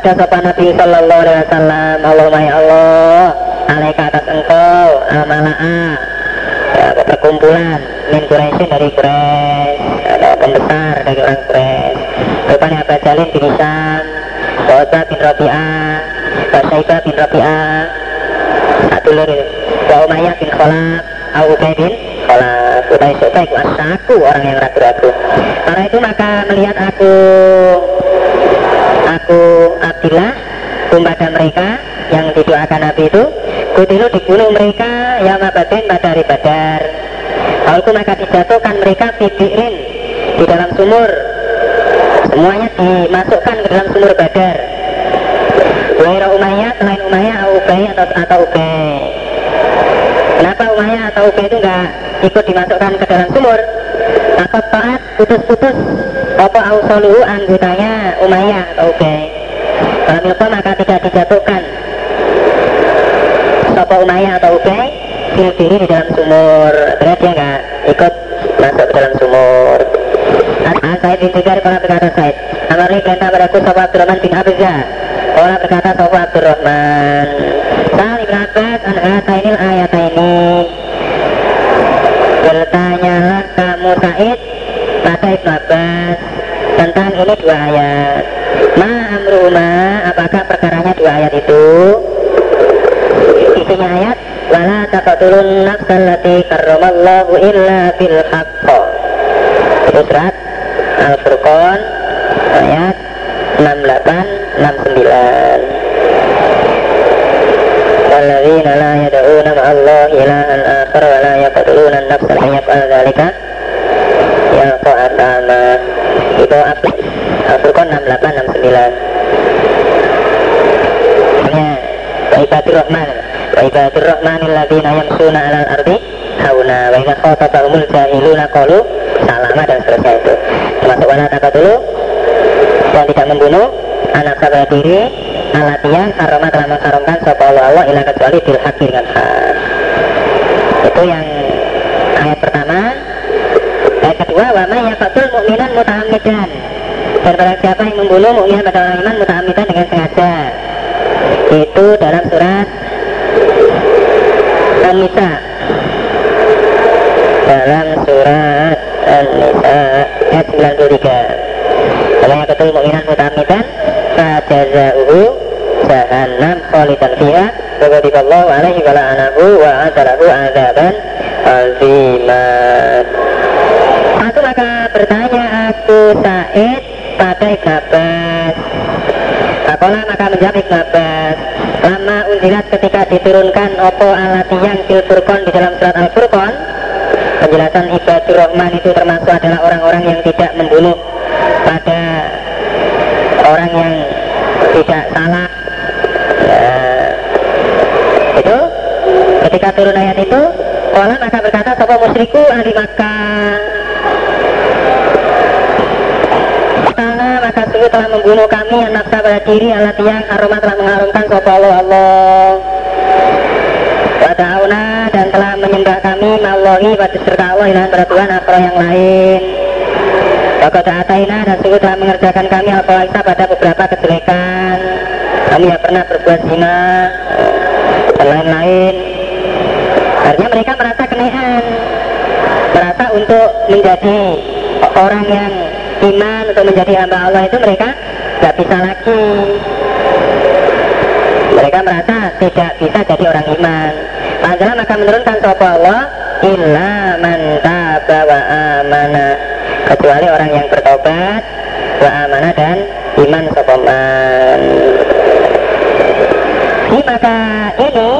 Sabda sopo Nabi Sallallahu Alaihi Wasallam Allahumma ya Allah alaika atas engkau amala'a ya, perkumpulan min Quraisyin dari Quraisy ada pembesar dari orang Quraisy. Rupanya Abu Jalin bin Hisam Wasa bin Rabi'ah Wasyaibah bin Rabi'ah satu lur wa Umayyah bin Khalaf Abu bin Khalaf. Ubay Ubay itu aku orang yang ragu-ragu. Karena itu maka melihat aku kepada mereka yang didoakan Nabi itu kutilu dibunuh mereka yang abadin pada hari badar. Lalu maka dijatuhkan mereka bibirin di dalam sumur. Semuanya dimasukkan ke dalam sumur badar. Waira Umayyah selain Umayyah Ubay atau atau Ubay. Kenapa Umayyah atau Ubay itu enggak ikut dimasukkan ke dalam sumur? Atau taat putus-putus apa ausoluhu anggotanya Umayyah atau Ubay. Kalau milko maka tidak dijatuhkan Sopo Umayyah atau Ubay Fil diri di dalam sumur. Ternyata dia nggak ikut masuk ke dalam sumur. An Said bin Jubair kalau berkata Said Amari perintah padaku Sofa Abdurrahman bin Abizah. Kalau berkata Sofa Abdurrahman. Sa'al Ibn Abbas An hatainil ayat ini? Bertanyalah kamu Said Kata Ibn Abbas Tentang ini dua ayat. Ma amruhuma Apakah perkaranya dua ayat itu Isinya ayat Wala taqatulun nafsal lati karramallahu illa bil haqqa Itu surat Al-Furqan Ayat 68 69 والذين لا يدعون مع الله إلها آخر ولا يقتلون النفس التي يفعل ذلك يلقى أثاما itu Al-Furqan 68 69 ya wa ibadur rahman ibadur rahman alladhina yamsuna 'alal ardi hauna. Wa idza khatabahumul jahiluna qalu salama dan seterusnya itu. Termasuk wala dulu dan tidak membunuh anak sahabat diri alatian karena telah mengharamkan sapa Allah Allah ila kecuali bil dengan hak. Itu yang ayat pertama. Ayat kedua wa may yaqtul mu'minan muta'ammidan. Dan barang siapa yang membunuh mukmin pada orang iman muta'ammidan dengan sengaja. Itu dalam surat An-Nisa dalam surat An-Nisa ayat 93 kalau yang betul mu'minan muta'ammidan fajaza'uhu jahannam khalidan fiha. Wa alaihi wa la'anahu wa adalahu azaban azimat Aku maka bertanya aku Said pada Ibn Apalah maka menjawab Ibn Lama unjilat ketika diturunkan Opo alati yang fil furqan di dalam surat Al-Furqan? Penjelasan ibadur rahman itu termasuk adalah orang-orang yang tidak membunuh pada orang yang tidak salah. Ya, itu ketika turun ayat itu Kala maka berkata sopo musyriku ahli Makkah Karena maka sungguh telah membunuh kami yang nafsa pada diri alat yang aroma telah mengharumkan sopo Allah. Allah Wadauna dan telah menyembah kami Mallahi pada serta Allah ilahan pada Tuhan yang lain. Waktu ataina dan sungguh telah mengerjakan kami al pada beberapa kejelekan. Kami ya pernah berbuat zina dan lain-lain. Artinya mereka merasa kenehan Merasa untuk menjadi orang yang iman Untuk menjadi hamba Allah itu mereka tidak bisa lagi. Mereka merasa tidak bisa jadi orang iman. Padahal maka menurunkan sopa Allah Illa man taba wa amana. Kecuali orang yang bertobat Wa amana dan iman sopaman Ini maka ini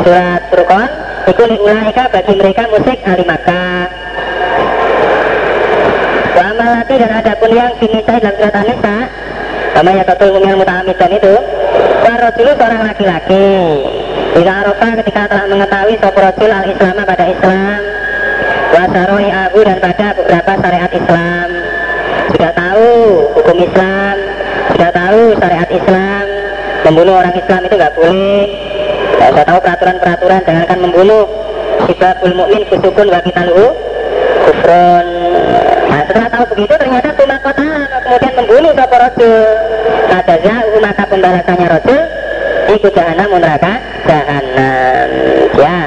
surat Furqan Ikuli ulaika bagi mereka musik ahli Amalati dan ada pun yang finisa dalam surat An-Nisa Sama ya katul mumil muta'amidan itu. Warrojulu seorang laki-laki. Bila Arafah ketika telah mengetahui Soprojul al-Islam pada Islam. Wasaroi abu dan pada beberapa syariat Islam. Sudah tahu hukum Islam. Sudah tahu syariat Islam. Membunuh orang Islam itu nggak boleh. Ya, saya tahu peraturan-peraturan jangankan membunuh. Sibabul mukmin kusukun wa kitaluhu kufron Nah setelah tahu begitu ternyata cuma kota kemudian membunuh sapa rasul Ada jauh maka pembalasannya rasul Ikut jahanam neraka jahanam Ya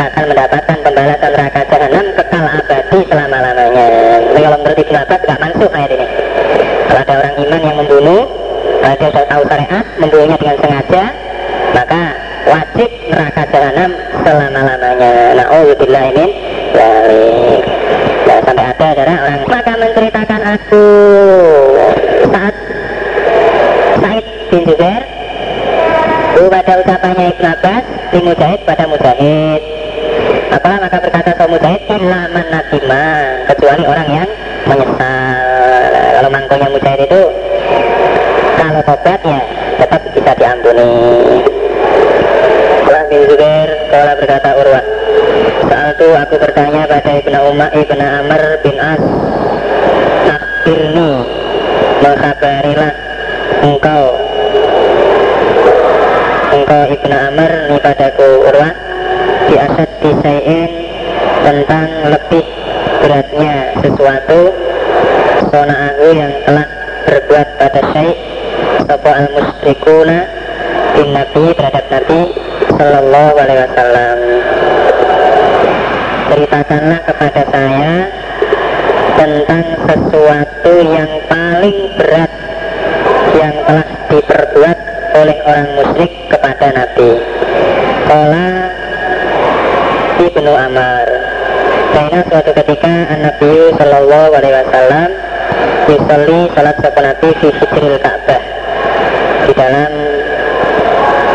akan mendapatkan pembalasan neraka jahanam kekal abadi selama-lamanya. Tapi kalau menurut Ibn Abbas gak mansuh ayat ini. Kalau ada orang iman yang membunuh Dia sudah tahu syariat, membunuhnya dengan sengaja Maka wajib neraka jahanam selama-lamanya. Na'udzubillah min dzalik. Nah, sampai ada adalah orang maka menceritakan aku saat Said bin Jubair pada ucapannya Ibn Abbas di Mujahid pada Mujahid apalah maka berkata kaum Mujahid illa man nadima kecuali orang yang menyesal nah, kalau mangkonya Mujahid itu kalau tobatnya bertanya pada Ibnu Umar Ibn Amr bin As Akhirnu Mengkabarilah engkau. Engkau Ibn Amr Ini padaku Urwah Di asad disayin Tentang lebih beratnya sesuatu Sona'ahu yang telah berbuat pada syait Sopo al-musrikuna Bin Nabi terhadap Nabi Sallallahu ceritakanlah kepada saya tentang sesuatu yang paling berat yang telah diperbuat oleh orang musyrik kepada Nabi. Kala Ibnu Amar. Karena suatu ketika Nabi Shallallahu Alaihi Wasallam Yusalli salat Nabi di hijril Ka'bah di dalam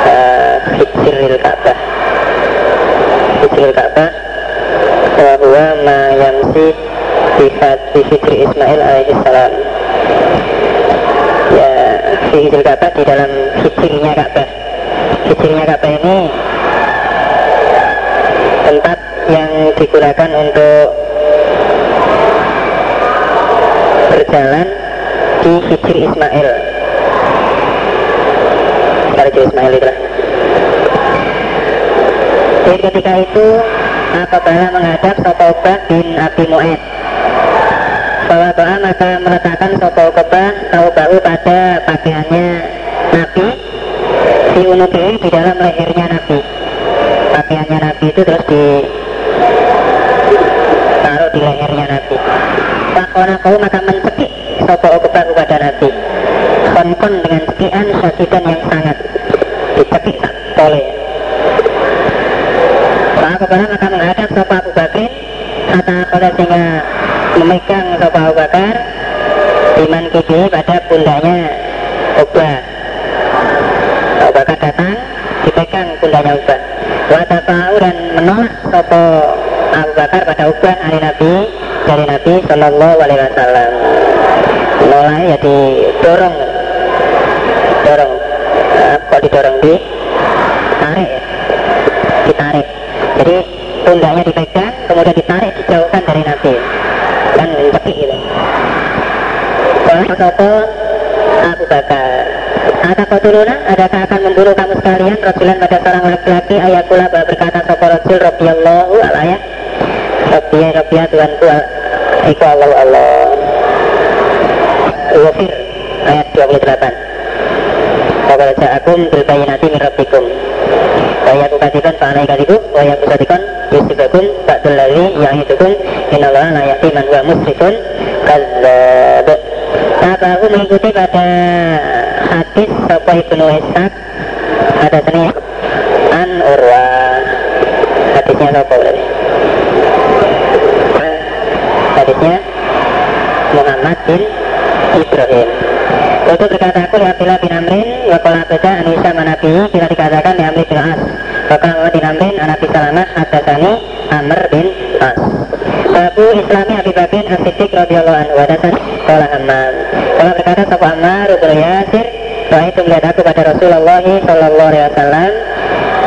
uh, hijril Ka'bah hijril Ka'bah bahwa ma yamsi di hijri Ismail alaihissalam ya di hijril Ka'bah di dalam hijrinya Ka'bah hijrinya Ka'bah ini tempat yang digunakan untuk berjalan di hijri Ismail. Hijri Ismail itu Jadi ketika itu apabila menghadap Sotobah bin Abi bahwa doa maka meletakkan Sotobah tahu bahu pada pakaiannya Nabi. Di unuki di dalam lehernya Nabi. Pakaiannya Nabi itu terus di taruh di lehernya Nabi. Pakona kau maka mencekik Sopo Okubah kepada Nabi. Konkon dengan cekian syadidan yang sangat Dicekik tak boleh Pak kepada maka menghadap Sopo Abu Bakrin Kata pada sehingga memegang Sopo Abu Bakar Iman kibi pada pundaknya Ubah Abu Bakar datang dipegang pundaknya Ubah Watafa'u dan menolak Sopo Abu Bakar pada Ubah hari Nabi dari Nabi Shallallahu Alaihi Wasallam. Menolak ya didorong. Dorong nah, kok didorong di? Tarik ya? Ditarik. Jadi pundaknya dipegang kemudian ditarik dijauhkan dari Nabi dan mencekik gitu Sopo Abu Bakar. Ada kotuluna, adakah akan membunuh kamu sekalian? Rajulan pada seorang laki-laki Ayakula bahwa berkata Sopo Rasul Rabbiyallahu alayah Rabbiyah Rabbiyah Tuhanku Iku Allah Allah. Wafir Ayat 28 Wakala ja'akum bilbayinati min rabbikum. Waya kukatikan fa'alai katibu Waya kusatikan yusibakum Ba'dul ladhi ya'itukum Innallaha la ya'ti man wa musrifun. Kadzab Apa aku mengikuti pada hadis Sopo Ibnu Ishaq Ada sini An Urwa. Hadisnya Sopo berarti Hadisnya Muhammad bin Ibrahim. Untuk berkata aku lihat bila bin Amrin Wakola baca Anisa manabi Bila dikatakan di Amri bin As. Wakola bin Amrin Anabi Salamah Hadasani Amr bin As. Babu Islami Abi Bakrin As-Siddiq radhiyallahu anhu Hadasani Kola Ammar Berkata Sopo Ammar Rukul Yasir Doa itu melihat aku pada Rasulullah Sallallahu alaihi wasallam.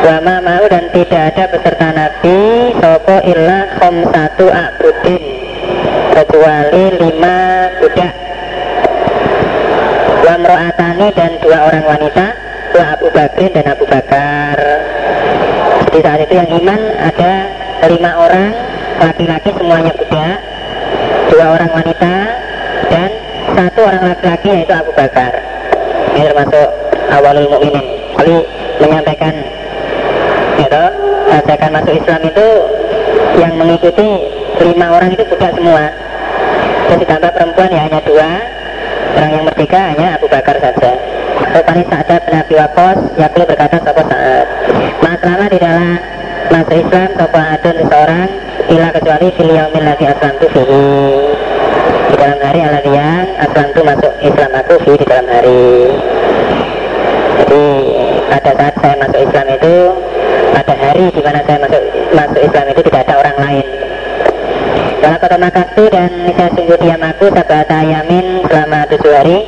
Wama mau dan tidak ada beserta Nabi Sopo illa satu abudin Kecuali lima budak. Wamro'atani dan dua orang wanita Wa Abu Bakrin dan Abu Bakar. Di saat itu yang iman ada lima orang Laki-laki semuanya budak Dua orang wanita orang laki-laki yaitu Abu Bakar. Ini termasuk awalul mu'minin. Kali menyampaikan Gitu Ajakan masuk Islam itu Yang mengikuti lima orang itu budak semua. Terus ditambah perempuan ya hanya dua Orang yang merdeka hanya Abu Bakar saja. Rupani Sa'ad bin Abi Waqqas Yakul berkata Sopo Sa'ad Masalah di dalam masuk Islam Sopo Adun seorang Ila kecuali fil yaumil ladhi aslam tu fihi Di dalam hari ala yang aslam tu masuk Islam aku fi di dalam hari. Jadi pada saat saya masuk Islam itu Pada hari di mana saya masuk masuk Islam itu tidak ada orang lain. Kalau kota Makassar dan saya sungguh diam aku sabata yamin selama tujuh hari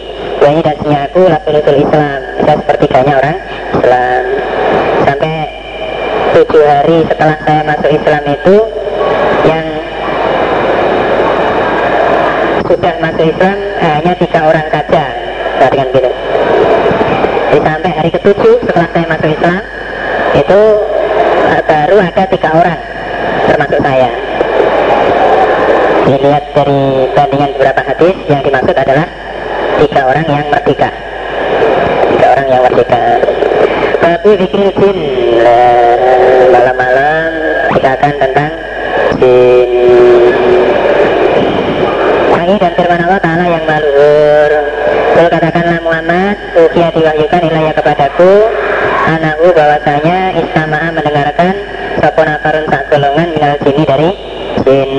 Wahyu dan sinya aku lapulutul Islam. Saya sepertiganya orang Islam. Sampai tujuh hari setelah saya masuk Islam itu Yang sudah masuk Islam hanya tiga orang saja. Perhatikan gitu. Jadi sampai hari ketujuh setelah saya masuk Islam Itu baru ada tiga orang Termasuk saya. Dilihat dari bandingan beberapa hadis yang dimaksud adalah tiga orang yang merdeka. Tidak tapi bikin jin Nah, malam-malam kita akan tentang jin Lagi dan firman Allah Ta'ala yang maluhur Lalu katakanlah Muhammad Ukia diwahyukan ilayah kepadaku Anakku bahwasanya Istama'a mendengarkan Sopo nafarun tak golongan minal jini dari jin.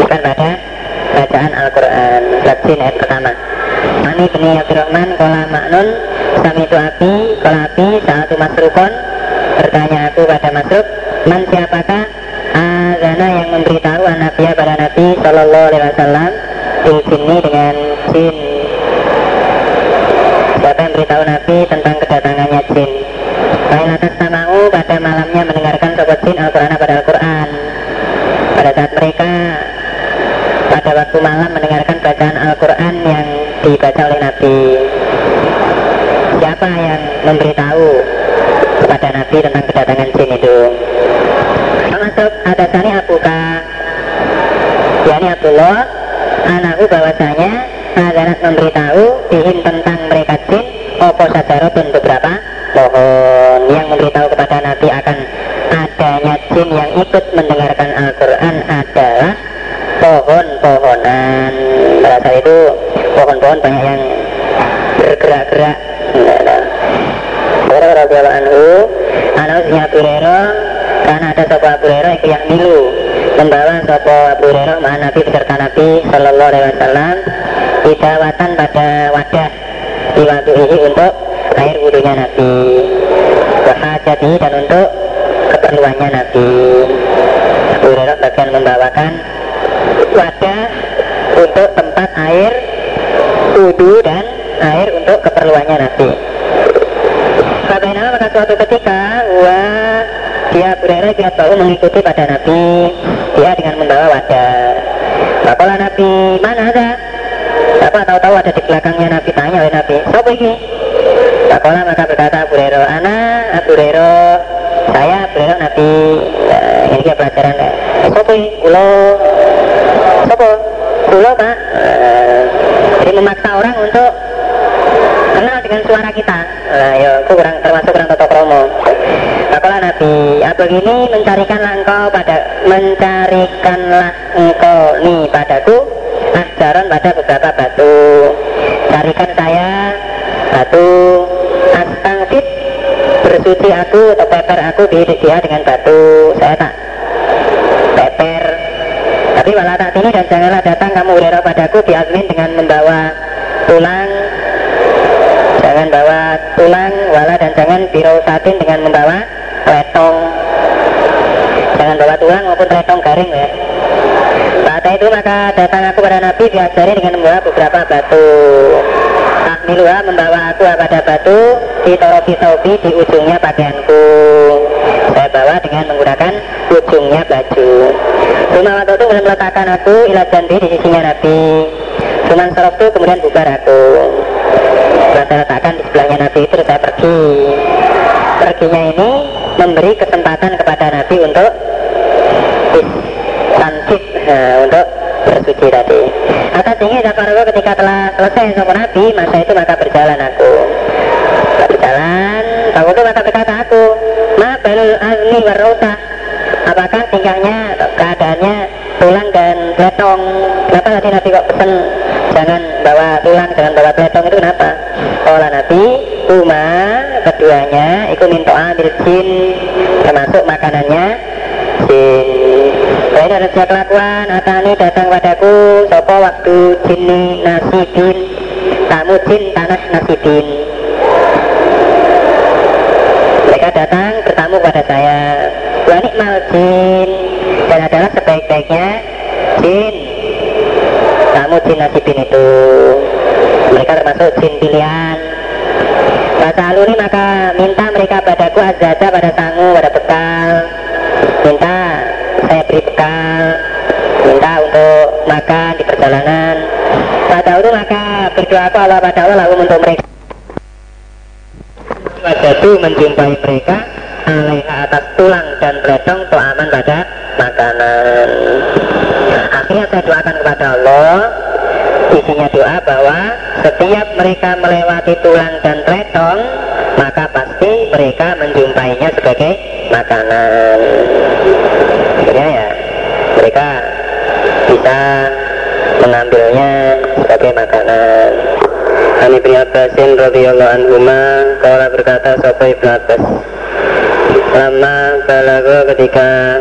Bukan pada bacaan Al-Quran. Surat jin ayat pertama. Ani bin Abdurrahman Kola maknun Sami itu api Kola api Saat masrukon. Bertanya aku pada masruk Man siapakah Azana yang memberitahu Nabiya pada Nabi Sallallahu Alaihi Wasallam Bil jinni dengan jin. Siapa yang beritahu Nabi tentang kedatangannya jin. Lain atas sama'u pada malamnya mendengarkan sobat jin Al-Quran pada Al-Quran. Pada saat mereka pada waktu malam mendengarkan bacaan Al-Quran yang dibaca oleh Nabi. Siapa yang memberitahu kepada Nabi tentang kedatangan jin itu Termasuk ada sani abuka Abdullah anakku bahwasanya Azarat memberitahu dihim tentang mereka jin Opo sajarotun beberapa? Pohon Yang memberitahu kepada Nabi akan adanya jin yang ikut mendengarkan Al-Quran adalah pohon-pohonan. Saat itu pohon-pohon banyak yang bergerak-gerak Hurairah radhiyallahu anhu anusnya Abu Hurairah karena ada sebuah Abu Hurairah itu yang milu membawa sebuah Abu Hurairah maha Nabi beserta Nabi Sallallahu Alaihi Wasallam idawatan pada wadah diwaduhi untuk air wudhunya Nabi. Wahajati dan untuk keperluannya Nabi. Abu Hurairah bagian membawakan wadah untuk tempat air wudhu dan air untuk keperluannya Nabi. Bagaimana maka suatu ketika wah dia berada dia tahu mengikuti Ini. Bapalah maka berkata Abu Hurairah Ana Abu Hurairah Saya Abu Hurairah Nabi ya, Ini dia pelajaran Siapa ini? Ulo Siapa Ulo pak. Eh, Jadi memaksa orang untuk kenal dengan suara kita. Nah ya aku kurang termasuk kurang toto kromo Apalah Nabi apa begini mencarikanlah engkau pada mencarikanlah engkau nih padaku ajaran pada beberapa batu carikan saya batu astangfit bersuci aku atau peper aku di dia dengan batu saya tak peper. Tapi walau tak ini dan janganlah datang kamu ulera padaku diazmin dengan membawa tulang. Jangan bawa tulang wala dan jangan satin dengan membawa letong jangan bawa tulang maupun letong garing ya. Saat itu maka datang aku pada Nabi diajari dengan membawa beberapa batu. Tahmiluha membawa aku pada batu di torofi saubi di ujungnya pakaianku saya bawa dengan menggunakan ujungnya baju Cuma waktu meletakkan aku ila janti di sisinya Nabi. Cuman serok itu kemudian bubar aku saya letakkan di sebelahnya Nabi itu saya pergi. Perginya ini memberi kesempatan kepada Nabi untuk Sanjid nah, Untuk bersuci tadi. Ini Zakarwa ketika telah selesai sama Nabi Masa itu maka berjalan aku Maka berjalan Tahu itu maka berkata aku Ma balul azmi warrota Apakah tingkahnya keadaannya tulang dan pletong Kok pesen Jangan bawa tulang, jangan bawa pletong itu kenapa? Kalau Nabi Uma keduanya Itu minta ambil jin Termasuk makanannya. Jin. Lain ada siap kelakuan Atani datang padaku Sopo waktu jin nasibin Tamu jin tanah nasibin mereka datang bertamu pada saya wa nikmal jin dan adalah sebaik-baiknya jin tamu jin nasibin itu. Mereka termasuk jin pilihan. Masa ini maka minta mereka padaku azaza pada sangu, pada bekal. Minta saya beri bekal. Minta untuk makan di perjalanan. Pada itu maka berdoa aku Allah pada Allah lalu untuk mereka. Wajadu menjumpai mereka alaiha atas tulang dan beledong aman pada makanan akhirnya saya doakan kepada Allah isinya doa bahwa setiap mereka melewati tulang dan retong maka pasti mereka menjumpainya sebagai makanan. Akhirnya ya mereka bisa mengambilnya sebagai makanan. Ani bin Abbasin radhiyallahu anhuma kala berkata sapa Ibnu Abbas? Lama balago ketika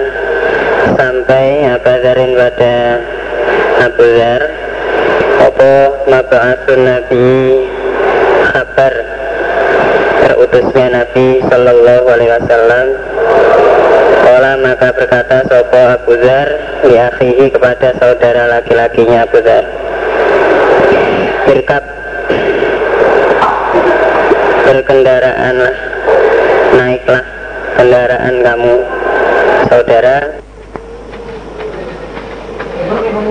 sampai Abazarin pada Abu Dhar apa mabaasun Nabi terutusnya Nabi Sallallahu Alaihi Wasallam. Kala maka berkata Sopo Abu Dhar Liakhihi kepada saudara laki-lakinya Abu Dhar Birkab Berkendaraanlah Naiklah kendaraan kamu Saudara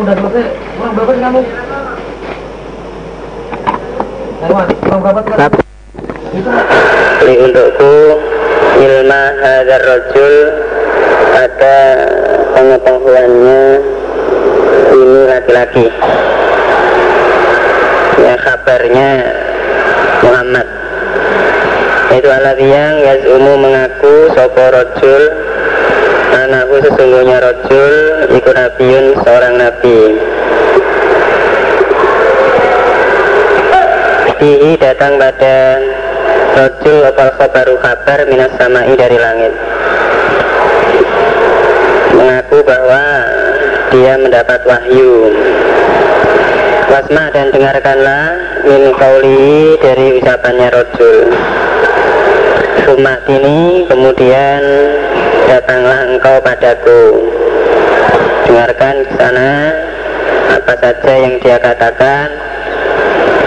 udah selesai kurang berapa sih kamu? Herwan, kurang berapa sih kamu? Li untukku ilma hadar rojul ada pengetahuannya ini laki-laki ya kabarnya Muhammad alladhi yang yazumu mengaku sopo rojul anakku sesungguhnya rojul iku nabiun seorang nabi. Fihi datang pada rojul opal khabaru kabar minas samai dari langit. Mengaku bahwa dia mendapat wahyu. Wasma dan dengarkanlah min kauli dari ucapannya rojul Sumat ini kemudian datanglah engkau padaku. Dengarkan ke sana apa saja yang dia katakan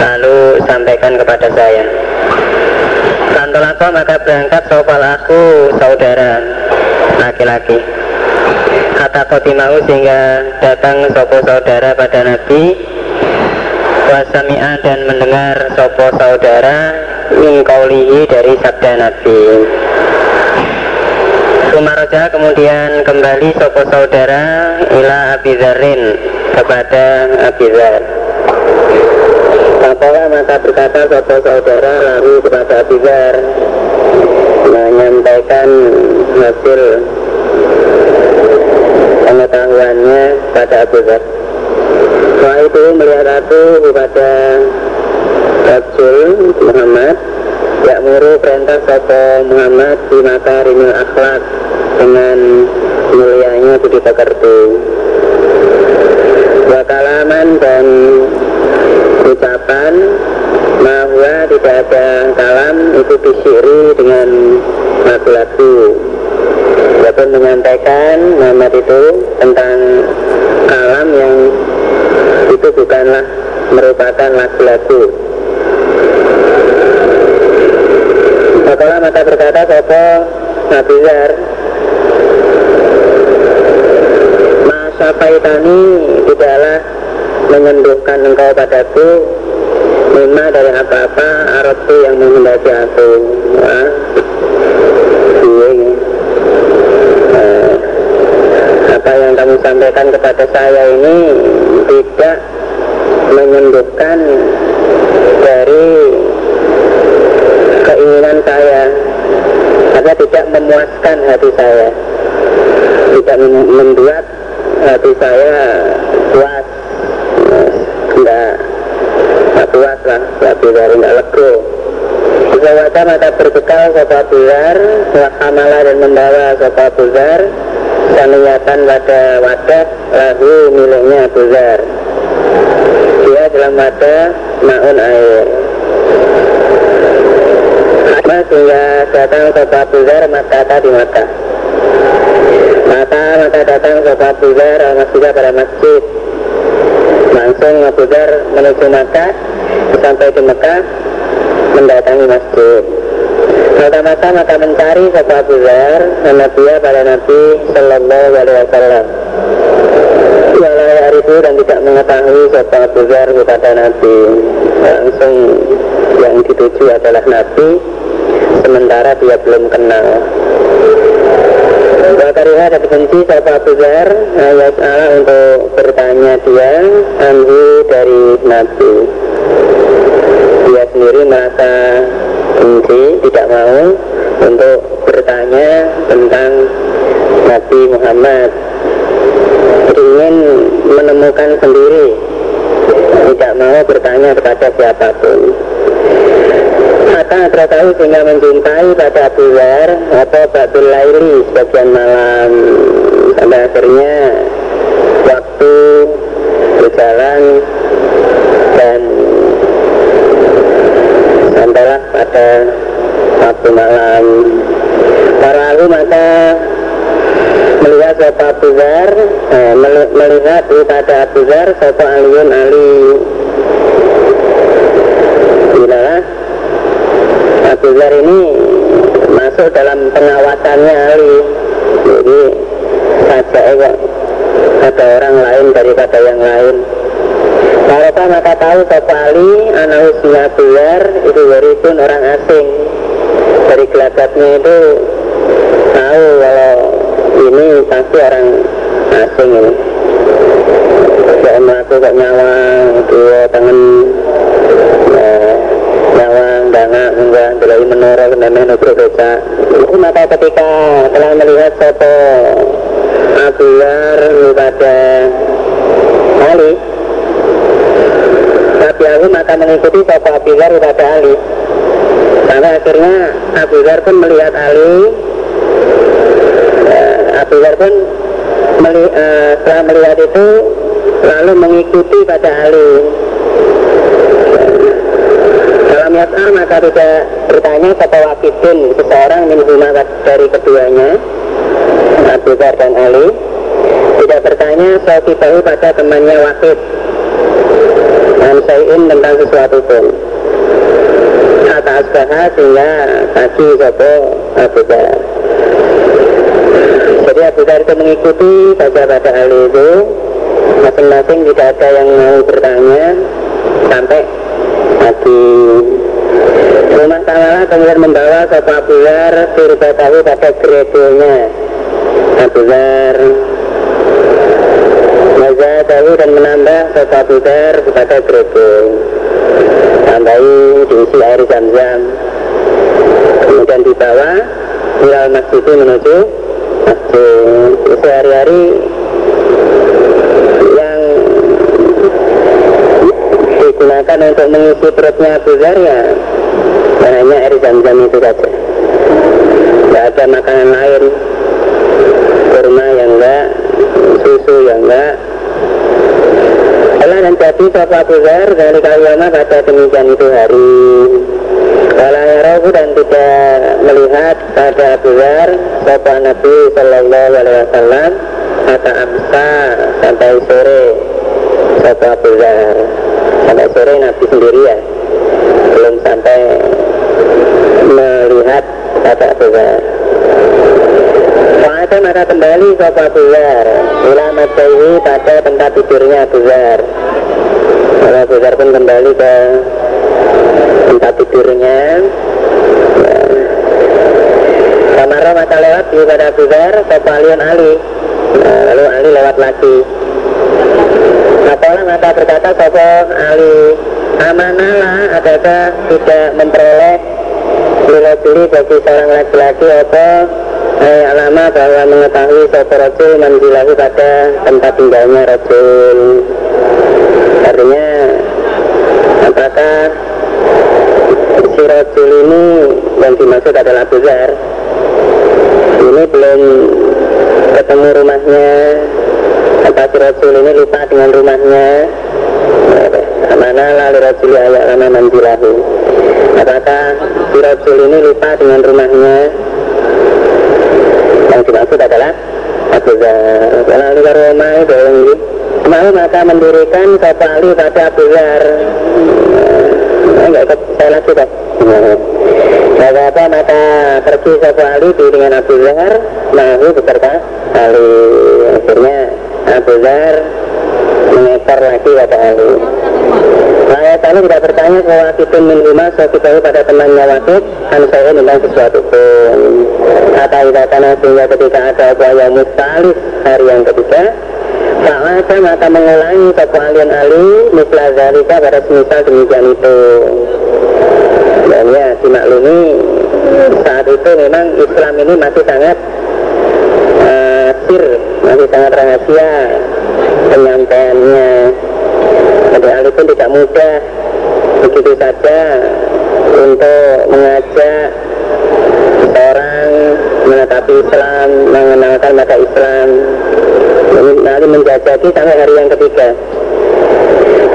Lalu sampaikan kepada saya. Kantolako maka berangkat sopal aku saudara laki-laki. Kata kotimau sehingga datang sopo saudara pada Nabi. Wasami'a dan mendengar sopo saudara min kaulihi dari sabda Nabi. Sumaraja kemudian kembali sopo saudara ila Abizarin kepada Abizar Apalah maka berkata sopo saudara lalu kepada Abizar menyampaikan hasil pengetahuannya pada Dhar. Setelah itu melihat aku kepada Rasul Muhammad Yakmuru perintah Sopo Muhammad di makarimil akhlak dengan mulianya budi pekerti. Wakalaman dan ucapan bahwa tidak ada kalam itu disyiri dengan lagu-lagu. Dia pun menyampaikan Muhammad itu tentang kalam yang itu bukanlah merupakan lagu-lagu Setelah maka berkata Sopo Nabi Zar Masa paitani tidaklah menyenduhkan engkau padaku Mima dari apa-apa Arabku yang menghendaki aku. Wah, iya, iya. Eh, apa yang kamu sampaikan kepada saya ini tidak menyenduhkan dari keinginan saya. Karena tidak memuaskan hati saya. Tidak mem- membuat hati saya puas. Tidak tidak puas lah. Lebih dari tidak lego Zawata maka berbekal Sopa Bular Wahamala dan membawa Sopa Bular Saniyatan pada wadah Lahu miliknya Bular Dia dalam wadah Maun air sehingga datang Sopa Bular Maka di mata Mata maka datang Sopa Bular Masjid pada masjid Langsung Abu Dhar menuju Makkah Sampai di Mekah mendatangi masjid. Mata-mata maka mencari satu Abu Dhar Nabiya pada Nabi Sallallahu Alaihi Wasallam. Walau itu dan tidak mengetahui satu Abu Dhar kepada Nabi. Langsung yang dituju adalah Nabi, sementara dia belum kenal. Wakariha ada benci satu Abu Dhar ayat Allah untuk bertanya dia Anhu dari Nabi dia sendiri merasa benci tidak mau untuk bertanya tentang Nabi Muhammad ingin menemukan sendiri. Tidak mau bertanya kepada siapa pun. Maka tahu sehingga menjumpai pada Abu Dhar atau Batul Laili sebagian malam. Sampai akhirnya waktu berjalan dan sampailah pada waktu malam. Para lalu maka melihat Sopo Abu Dhar eh, melihat pada Abu Dhar Sopo Aliun Ali. Inilah Abu Dhar ini masuk dalam pengawasannya Ali. Jadi saja kok ada orang lain daripada yang lain. Mereka maka tahu Sopo Ali anak usia itu pun orang asing. Dari gelagatnya itu tahu ini pasti orang asing ini. Kayak melakukan nyawa dua tangan eh, nyawang enggak dari menara nenek nubruk beca itu maka ketika telah melihat foto Abular pada Ali Nabi aku maka mengikuti foto Abular pada Ali. Sampai akhirnya Abular pun melihat Ali Abu Dhar pun meli, uh, setelah melihat itu lalu mengikuti pada Ali dalam yas'ar maka tidak bertanya kepada wakidin seseorang min dari keduanya Abu Dhar dan Ali. Tidak bertanya bahu pada temannya wakid dan sayin tentang sesuatu pun. Kata asbaha sehingga tadi sopo Abu Dhar jadi Abu itu mengikuti baca pada Ali itu. Masing-masing tidak ada yang mau bertanya sampai pagi rumah Ta'ala kemudian membawa Sopo Abu Dhar tahu pada geredonya. Abu Dhar tahu dan menambah Sopo Abu Dhar kepada geredo. Tambahi diisi air zam-zam kemudian dibawa viral masjid menuju sehari-hari yang digunakan untuk mengisi perutnya Abu ya hanya air zam-zam itu saja. Tidak ada makanan lain kurma yang enggak susu yang enggak. Telah dan jadi Sofa Abu dari kalimat pada demikian itu hari Wala yarahu dan tidak melihat pada Dhar Sofa Nabi Sallallahu Alaihi Wasallam Kata Amsa sampai sore Sofa Abu Dhar Sampai sore Nabi sendiri ya. Belum sampai melihat kata Abu Dhar Fa'ata maka kembali Sofa Abu Dhar Ulama pada tempat tidurnya Abu Dhar Abu Dhar pun kembali ke tempat tidurnya ya. Kamara maka lewat di pada Abu Dhar Alion Ali. Nah, lalu Ali lewat lagi. Apalah maka berkata Sopo Ali Amanalah adakah tidak memperoleh Bila beli bagi seorang laki-laki apa? Eh, alama bahwa mengetahui Sopo Rasul manjilahu pada tempat tinggalnya Rasul. Artinya Apakah si Rasul ini yang dimaksud adalah Abu Zar ini belum ketemu rumahnya. Apa si Rasul ini lupa dengan rumahnya? Mana lalu Rasul ayat lama manjilahu apakah si Rasul ini lupa dengan rumahnya? Yang dimaksud adalah Abu lalu ke rumah itu maka mendirikan Sopali pada Abu enggak ikut saya lagi pak Maka apa maka pergi Sopo Ali dengan Abu Zar Nahu beserta Ali Akhirnya Abu Zar mengekor lagi pada Ali Ayat Ali tidak bertanya bahwa Wakitun min rumah Suatu tahu pada temannya Wakit Kan saya tentang sesuatu pun Kata idakana sehingga ketika ada Buaya mustalis hari yang ketiga Maka maka mengulangi satu alian ali Misla zalika pada semisal demikian itu. Dan ya dimaklumi Saat itu memang Islam ini masih sangat uh, Sir Masih sangat rahasia Penyampaiannya. Jadi Ali pun tidak mudah Begitu saja Untuk mengajak Seorang menetapi Islam Mengenalkan mata Islam Nanti menjajaki sampai hari yang ketiga.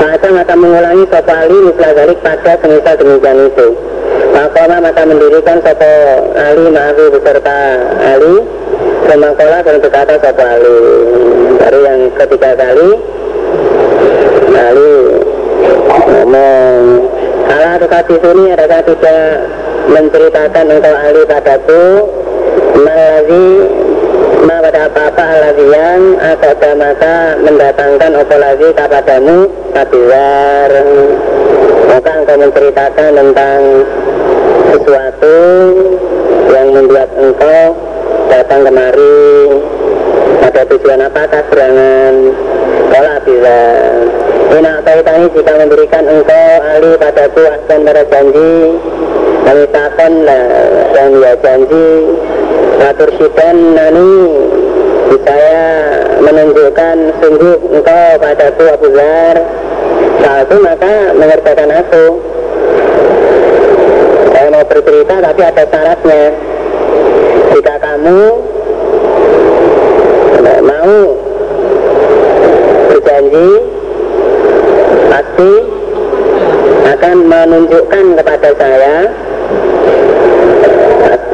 Maka maka mengulangi sopo Ali mislah balik pada semisal demikian itu. Makoma maka mendirikan sopo Ali ma'ahu beserta Ali Semakola dan berkata sopo Ali. Baru yang ketiga kali Ali ngomong Kalau kasih sini adakah tidak menceritakan engkau Ali padaku? Malazi ma pada apa-apa lagi yang maka mendatangkan apa lagi kepadamu? Kabilar maka engkau menceritakan tentang sesuatu yang membuat engkau datang kemari. Ada tujuan apakah serangan Ina kaitannya jika memberikan engkau ali padaku akan pada janji takkan lah yang dia janji Atur sidan nani saya menunjukkan sungguh engkau padaku Abu Zar. Saat itu maka mengerjakan aku. Saya mau bercerita tapi ada syaratnya. Jika kamu mau berjanji pasti akan menunjukkan kepada saya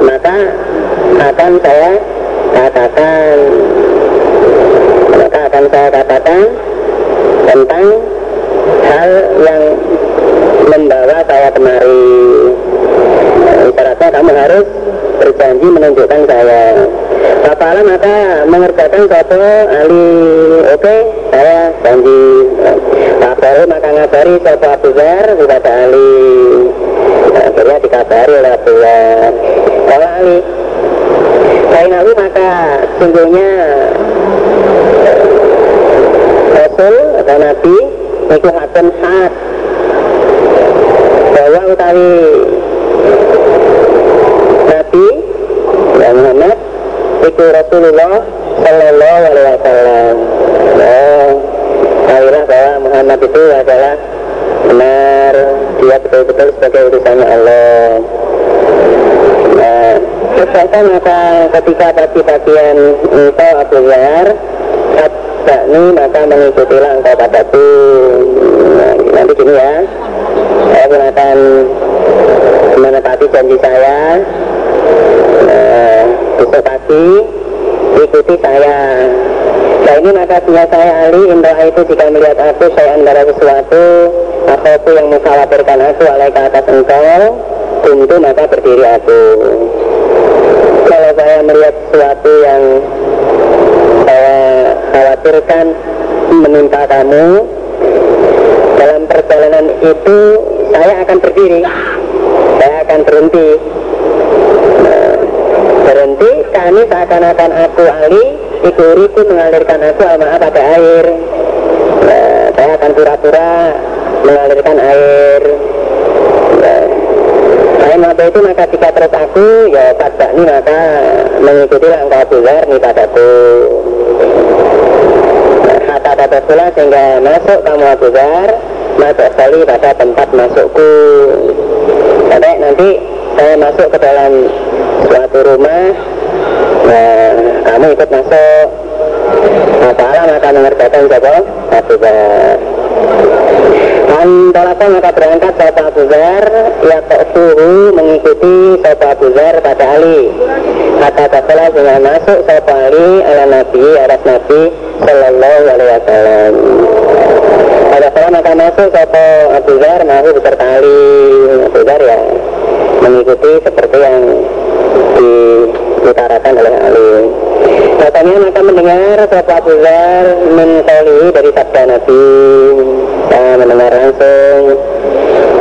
maka akan saya katakan maka akan saya katakan tentang hal yang membawa saya kemari. Isyaratnya kamu harus berjanji menunjukkan saya Kepala maka mengerjakan suatu ahli Oke, saya janji Kabaru maka ngabari suatu Abu Zar kepada ahli Akhirnya dikabari oleh Abu Zar Kalau ahli Bainahu maka sungguhnya Rasul atau Nabi itu hakun hak bahwa utawi Nabi ya Muhammad itu Rasulullah Sallallahu Alaihi Wasallam. Oh, tahulah bahwa Muhammad itu adalah benar dia betul-betul sebagai utusannya Allah. Nah, Terus maka ketika bagi-bagian engkau Abu Zar Bakni maka mengikutilah engkau padaku nah, Nanti gini ya Saya gunakan menepati janji saya nah, Besok ikuti saya. Nah ini maka punya saya Ali. Indra itu jika melihat aku saya antara sesuatu Apa pun yang mengkhawatirkan aku Alai ke atas engkau Tentu maka berdiri aku. Kalau saya melihat sesuatu yang saya khawatirkan menimpa kamu dalam perjalanan itu saya akan berdiri. Saya akan berhenti. Nah, berhenti kami seakan-akan aku Ali ikuriku mengalirkan aku sama pada air. Nah, saya akan pura-pura mengalirkan air. Nah, saya mata itu maka jika terus aku ya pada ini maka mengikuti langkah bular nih padaku. Kata kata pula sehingga masuk kamu Abu Dhar masuk sekali pada tempat masukku. Sampai nanti saya masuk ke dalam suatu rumah nah kamu ikut masuk. Masalah maka mengerjakan siapa Abu Dhar Antolaka maka berangkat Bapak Abu Zar. Ya suhu mengikuti Bapak Abu Zar pada Ali. Kata Bapak dengan masuk Bapak Ali ala Nabi atas Nabi Sallallahu alaihi wasallam. Pada salah maka masuk Bapak Abu Zar Mahu beserta Ali Abu ya Mengikuti seperti yang diutarakan oleh Ali Katanya maka mendengar Bapak Abu Zar Min dari sabda Nabi. Saya mendengar langsung.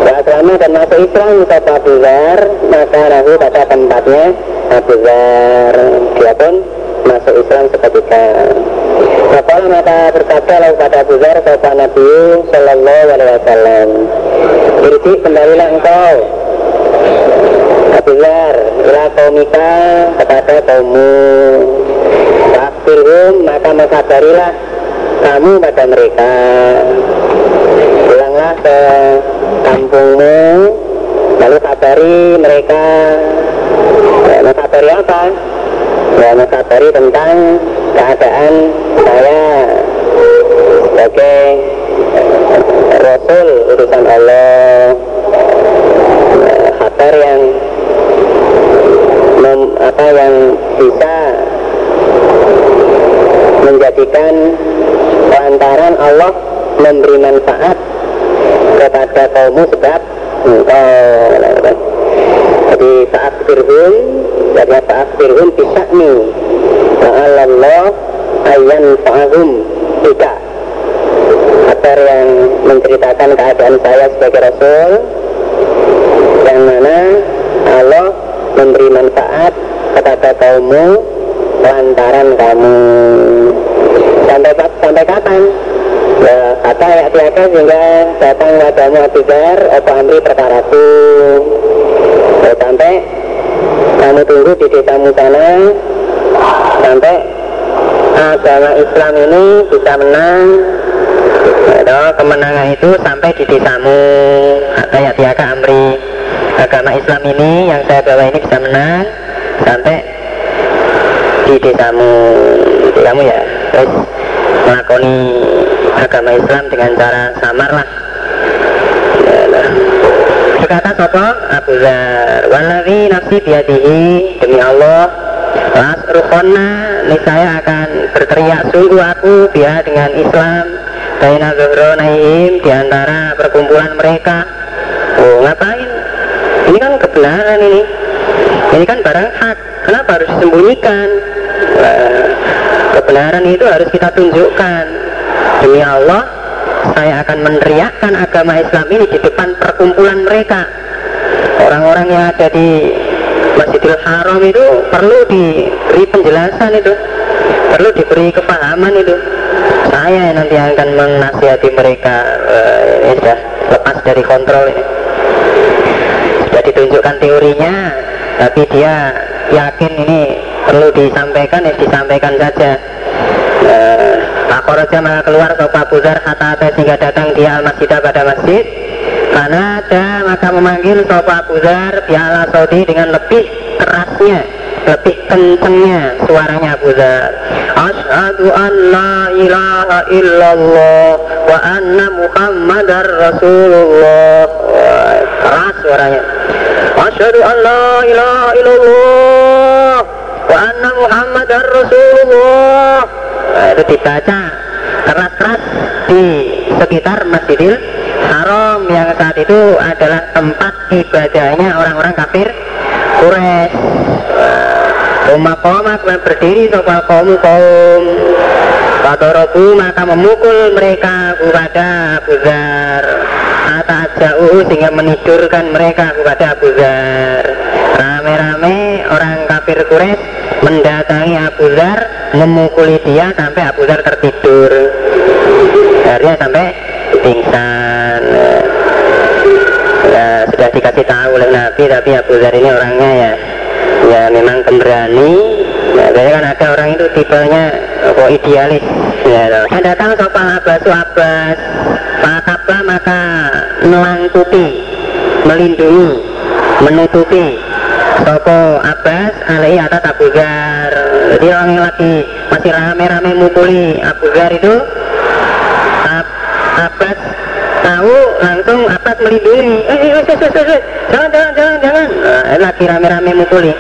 Asrama dan masuk Islam Bapak Abu Zar Maka rahu pada tempatnya Abu Zar Dia pun masuk Islam seketika. Maka maka berkata lalu pada Abu Dhar kata Nabi Sallallahu Alaihi Wasallam Irji kembalilah engkau. Abu Dhar Ila kaumika kepada kaummu Fakirhum maka mengkabarilah kamu pada mereka. Pulanglah ke kampungmu Lalu kabari mereka. Ya, Mengkabari apa? Ya mengkabari tentang keadaan saya sebagai Rasul urusan Allah. Eh, kabar yang apa yang bisa menjadikan lantaran Allah memberi manfaat kepada kaummu sebab engkau jadi saat firhum jadi saat firhum bisa nih Allah ayan fa'ahum tidak. Kabar yang menceritakan keadaan saya sebagai Rasul yang mana Allah memberi manfaat kepada kaummu lantaran kamu sampai sampai kapan? Ya kata ayat tiaka sehingga datang padamu Abizar apa amri perkaraku. Ya, sampai kamu tunggu di desamu sana sampai agama Islam ini bisa menang. Ya, kemenangan itu sampai di desamu. Ayat tiaka amri agama Islam ini yang saya bawa ini bisa menang sampai di desamu di kamu ya. Terus melakoni agama Islam dengan cara samar lah. Berkata sopo Abu Zar. Wallahi nafsi biadihi demi Allah Las rukhonna niscaya akan berteriak sungguh aku biar dengan Islam Baina zuhronaihim di antara perkumpulan mereka. Oh ngapain? Ini kan kebenaran ini. Ini kan barang hak. Kenapa harus disembunyikan? Kebenaran itu harus kita tunjukkan. Demi Allah Saya akan meneriakkan agama Islam ini di depan perkumpulan mereka. Orang-orang yang ada di Masjidil Haram itu perlu diberi penjelasan itu. Perlu diberi kepahaman itu. Saya yang nanti akan menasihati mereka. Eh, sudah lepas dari kontrol ini sudah ditunjukkan teorinya tapi dia yakin ini perlu disampaikan ya disampaikan saja. Eh, Pak Koroja maka keluar ke Pak Buzar kata sehingga datang dia al pada masjid. Karena ada maka memanggil Sopa Abu Dhar Biala Saudi dengan lebih kerasnya lebih kencengnya suaranya Abu Dhar Ashadu an la ilaha illallah wa anna muhammadar rasulullah. Keras suaranya. Ashadu an la ilaha illallah wa anna muhammadar rasulullah. Nah, itu dibaca keras-keras di sekitar Masjidil Haram yang saat itu adalah tempat ibadahnya orang-orang kafir Quraisy. Rumah koma kemudian berdiri sopal kaum kaum Fatorobu maka memukul mereka kepada Abu Zar. Ata jauh sehingga menidurkan mereka kepada Abu Zar. Rame-rame orang kafir Quraisy mendatangi Abu Zar Memukuli dia sampai Abu Zar tertidur. Akhirnya sampai pingsan sudah dikasih tahu oleh Nabi tapi Abu Dhar ini orangnya ya ya memang pemberani. Ya biasanya kan ada orang itu tipenya kok idealis. Ya. Yang datang Abbas Abbas. Fakabah maka melangkuti melindungi menutupi Sopo Abbas alaihi atas Abu Dhar jadi orang yang lagi masih rame-rame mukuli Abu Dhar itu Ab- Abbas tahu langsung Abbas melindungi eh, eh, eh, eh, eh, eh, jangan jangan jangan jangan. Nah, lagi rame-rame mukuli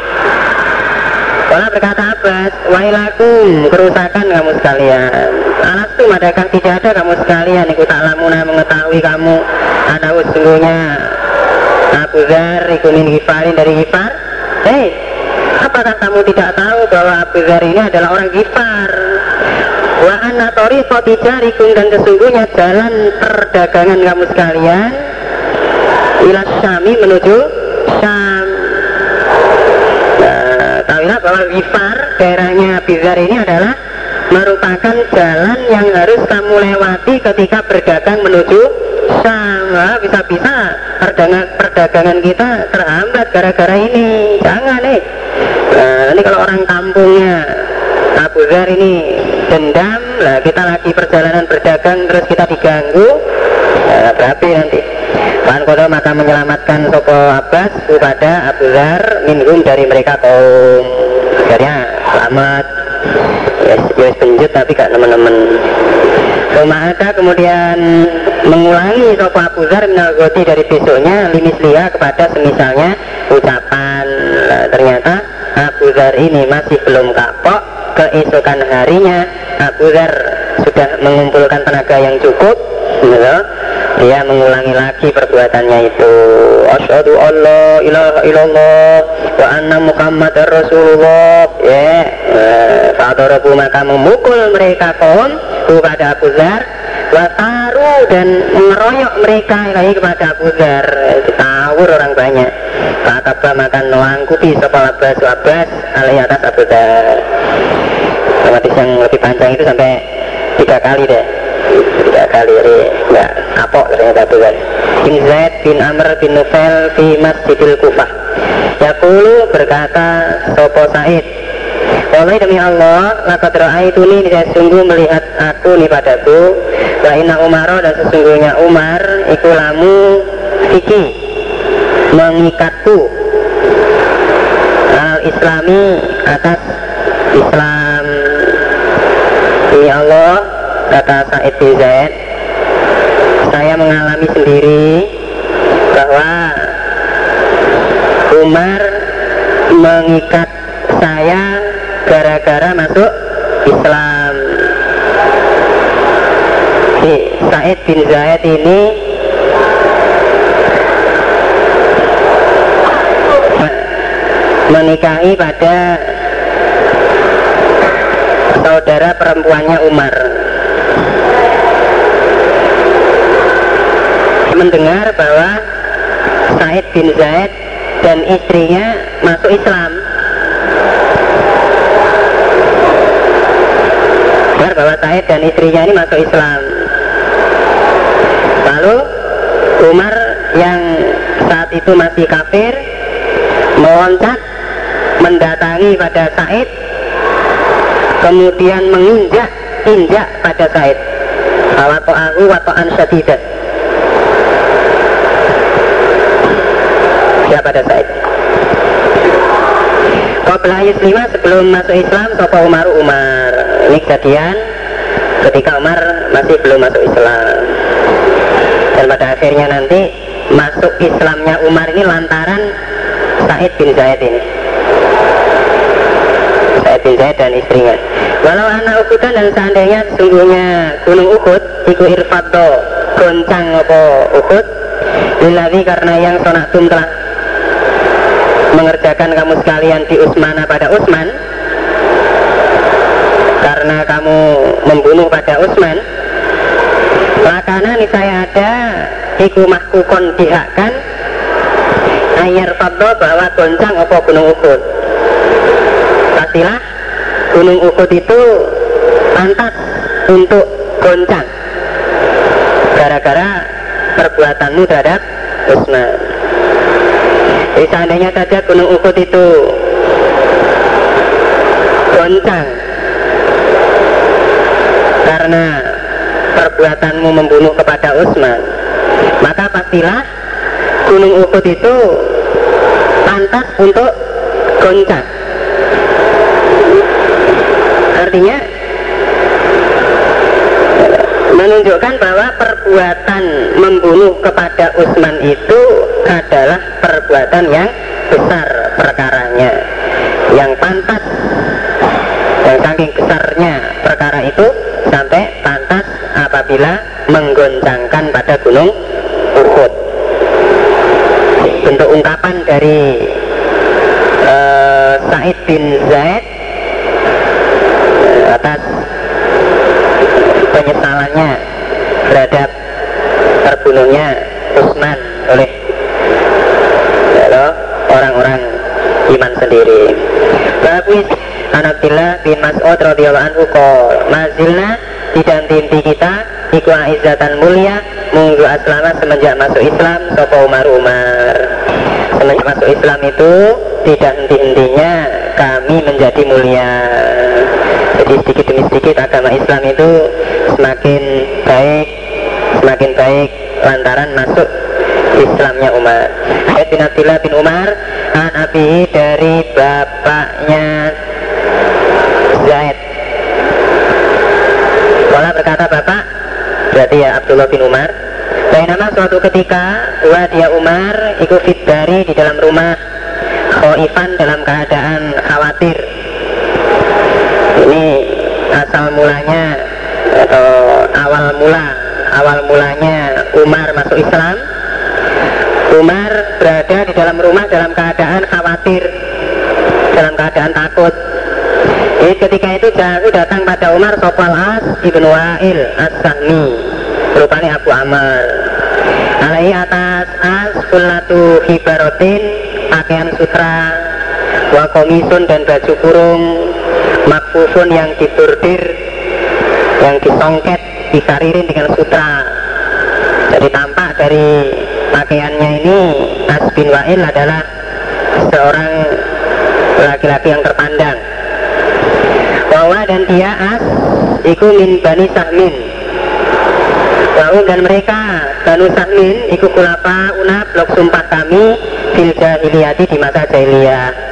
Kalau berkata Abbas, wahilakum kerusakan kamu sekalian. Alastum adakah tidak ada kamu sekalian. Ikut tak mengetahui kamu. Ada sesungguhnya. Abu Dhar ikumin Gifarin dari Gifar. Hei, apakah kamu tidak tahu bahwa Abu Dhar ini adalah orang Gifar? Wa anna tariqa tijarikum dan sesungguhnya jalan perdagangan kamu sekalian? Ila Syami menuju Syam. Nah, tahulah bahwa Gifar daerahnya Bizar ini adalah merupakan jalan yang harus kamu lewati ketika berdagang menuju sama bisa-bisa perdagangan, perdagangan kita terhambat gara-gara ini. Jangan nih nah, ini kalau orang kampungnya Abu Dhar ini dendam. Lah kita lagi perjalanan berdagang terus kita diganggu. Nah, berarti nanti Tuhan Kodo maka menyelamatkan Sopo Abbas kepada Abu Dhar minhum dari mereka kaum. Akhirnya selamat. Yes, yes penjut tapi gak teman-teman. Ada kemudian mengulangi Sopo Abu Dhar minal Goti dari besoknya limis lia kepada semisalnya ucapan. Nah, ternyata Abu Dhar ini masih belum kapok keesokan harinya Abu Dhar sudah mengumpulkan tenaga yang cukup gitu, dia mengulangi lagi perbuatannya itu. Asyhadu alla ilaha illallah wa anna muhammadar rasulullah. Ya fadarabu maka memukul mereka kaum kepada Abu Dhar Wataru dan mengeroyok mereka lagi kepada Abu Dhar ditawur orang banyak Kata makan melangkupi sekolah Abbas Abbas alai atas Abu Dhar Hadis yang lebih panjang itu sampai tiga kali deh. Tiga kali jadi nggak kapok ternyata Abu Dhar bin Zaid bin Amr bin Nufail fi Masjidil Kufah. Yakulu berkata Sopo Said Wallahi demi Allah, lakad ini saya sungguh melihat aku nih padaku. Wa inna Umaro dan sesungguhnya Umar Iku lamu Fiki Mengikatku Al-Islami atas Islam. Demi Allah Kata Said bin Zaid. Saya mengalami sendiri Bahwa Umar mengikat saya gara-gara masuk Islam. Said bin Zaid ini menikahi pada saudara perempuannya Umar. Mendengar bahwa Said bin Zaid dan istrinya masuk Islam. Dengar bahwa Said dan istrinya ini masuk Islam. Lalu Umar yang saat itu masih kafir meloncat mendatangi pada Said kemudian menginjak injak pada Said. Awato'ahu wato'an syadidat ya pada Said. Qabla Yuslima sebelum masuk Islam Sopo Umar? Umar. Ini kejadian ketika Umar masih belum masuk Islam. Dan pada akhirnya nanti Masuk Islamnya Umar ini lantaran Said bin Zaid ini Zaid dan istrinya. Walau anak Uhudan dan seandainya sesungguhnya Gunung Uhud Iku irfaddo Goncang apa Uhud? Lillahi karena yang sonatum telah mengerjakan kamu sekalian di Usmana pada Usman. Karena kamu membunuh pada Usman. Lakana saya ada iku mahkukon dihakkan. Ayar faddo bahwa goncang apa gunung Uhud. Pastilah gunung Uhud itu pantas untuk goncang gara-gara perbuatanmu terhadap Usman jadi seandainya saja gunung Uhud itu goncang karena perbuatanmu membunuh kepada Utsman, maka pastilah gunung Uhud itu pantas untuk goncang. Artinya menunjukkan bahwa perbuatan membunuh kepada Utsman itu adalah perbuatan yang besar perkaranya. Yang pantas dan saking besarnya perkara itu sampai pantas apabila menggoncangkan pada gunung Uhud. Bentuk ungkapan dari uh, Said bin Zaid atas penyesalannya terhadap terbunuhnya Utsman oleh orang-orang iman sendiri. Bagus An Abdillah bin Mas'ud radhiyallahu anhu Mazilna tidak henti kita iku aizzatan mulia munggu aslama semenjak masuk Islam sapa Umar Umar. Semenjak masuk Islam itu tidak henti-hentinya kami menjadi mulia sedikit demi sedikit agama Islam itu semakin baik semakin baik lantaran masuk Islamnya Umar. Said bin Abdullah bin Umar An Abi dari bapaknya Zaid. Kala berkata bapak Berarti ya Abdullah bin Umar nama suatu ketika Wa dia Umar ikut fitbari di dalam rumah Khoifan dalam keadaan khawatir Ini asal mulanya Atau awal mula Awal mulanya Umar masuk Islam. Umar berada di dalam rumah dalam keadaan khawatir Dalam keadaan takut. Jadi ketika itu datang pada Umar Sopal As ibnu Wa'il As-Sahmi Rupanya Abu Amr. Alai atas As Kullatu Hibarotin Pakaian sutra Wakomisun dan baju kurung Makfufun yang diburdir Yang disongket Disaririn dengan sutra. Jadi tampak dari pakaiannya ini As bin Wa'il adalah Seorang laki-laki yang terpandang. Bahwa dan dia as iku min bani sahmin. Lalu dan mereka Banu Sahmin iku kulapa una blok sumpah kami fil jahiliyati di masa jahiliyah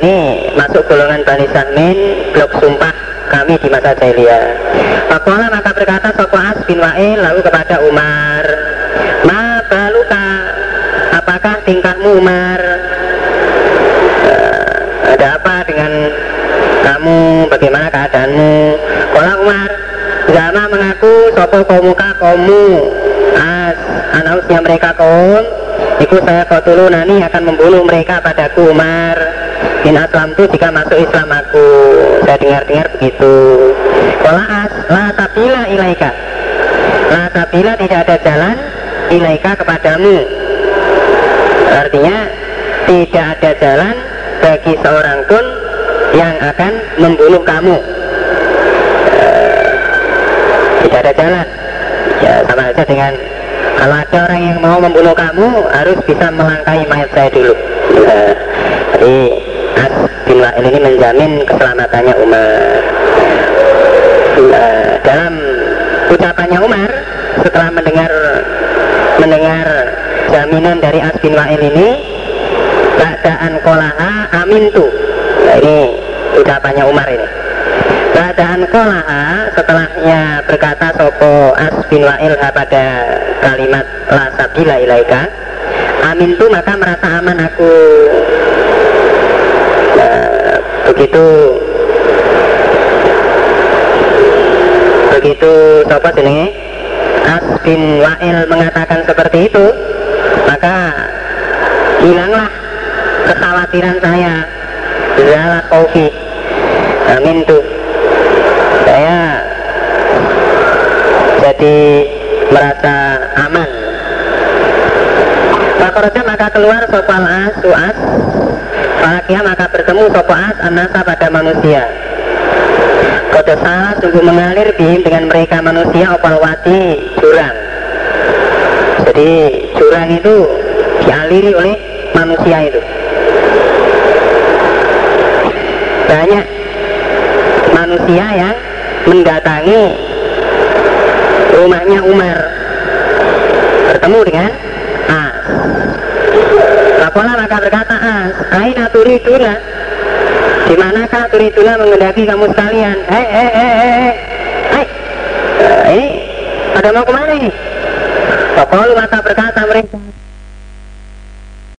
ini masuk golongan Bani Sahmin blok sumpah kami di masa jahiliyah Fakola maka berkata Soko As bin Wa'il lalu kepada Umar Ma baluka Apakah tingkahmu Umar? Eh, ada apa dengan kamu? Bagaimana keadaanmu? Kola Umar Zama mengaku sopo komuka komu as anausnya mereka kaum Iku saya kotulu nani akan membunuh mereka padaku Umar In aslam tu jika masuk Islam aku Saya dengar-dengar begitu. Kola as la tabila ilaika. La tabila tidak ada jalan ilaika kepadamu. Artinya tidak ada jalan bagi seorang pun yang akan membunuh kamu. Eh, tidak ada jalan. Ya sama aja dengan kalau ada orang yang mau membunuh kamu harus bisa melangkahi mayat saya dulu. Eh, jadi bin Wa'il ini menjamin keselamatannya Umar. Eh, dalam ucapannya Umar setelah mendengar mendengar jaminan dari As bin Wa'il ini Ba'daan kolaha amin tuh nah, Ini ucapannya Umar ini. Ba'daan kolaha setelahnya berkata Sopo As bin Wa'il pada kalimat La sabila ilaika? Amin tuh maka merasa aman aku. Nah, begitu. Begitu Sopo jenenge. As bin Wa'il mengatakan seperti itu. Maka hilanglah kekhawatiran saya. Zala Kofi Amin tuh. Saya Jadi Merasa aman Fakoroja maka keluar sopal as Suas Falakia maka bertemu sopal as Anasa pada manusia. Kode salah sungguh mengalir bim dengan mereka manusia opal wati jurang. Jadi jurang itu dialiri oleh manusia itu. Banyak manusia yang mendatangi rumahnya Umar. Bertemu dengan Lapola maka berkata As Aina turiduna di manakah turiduna mengendaki kamu sekalian hei hei hei hei hei Eh, ini pada mau ke mana ini Lapola maka berkata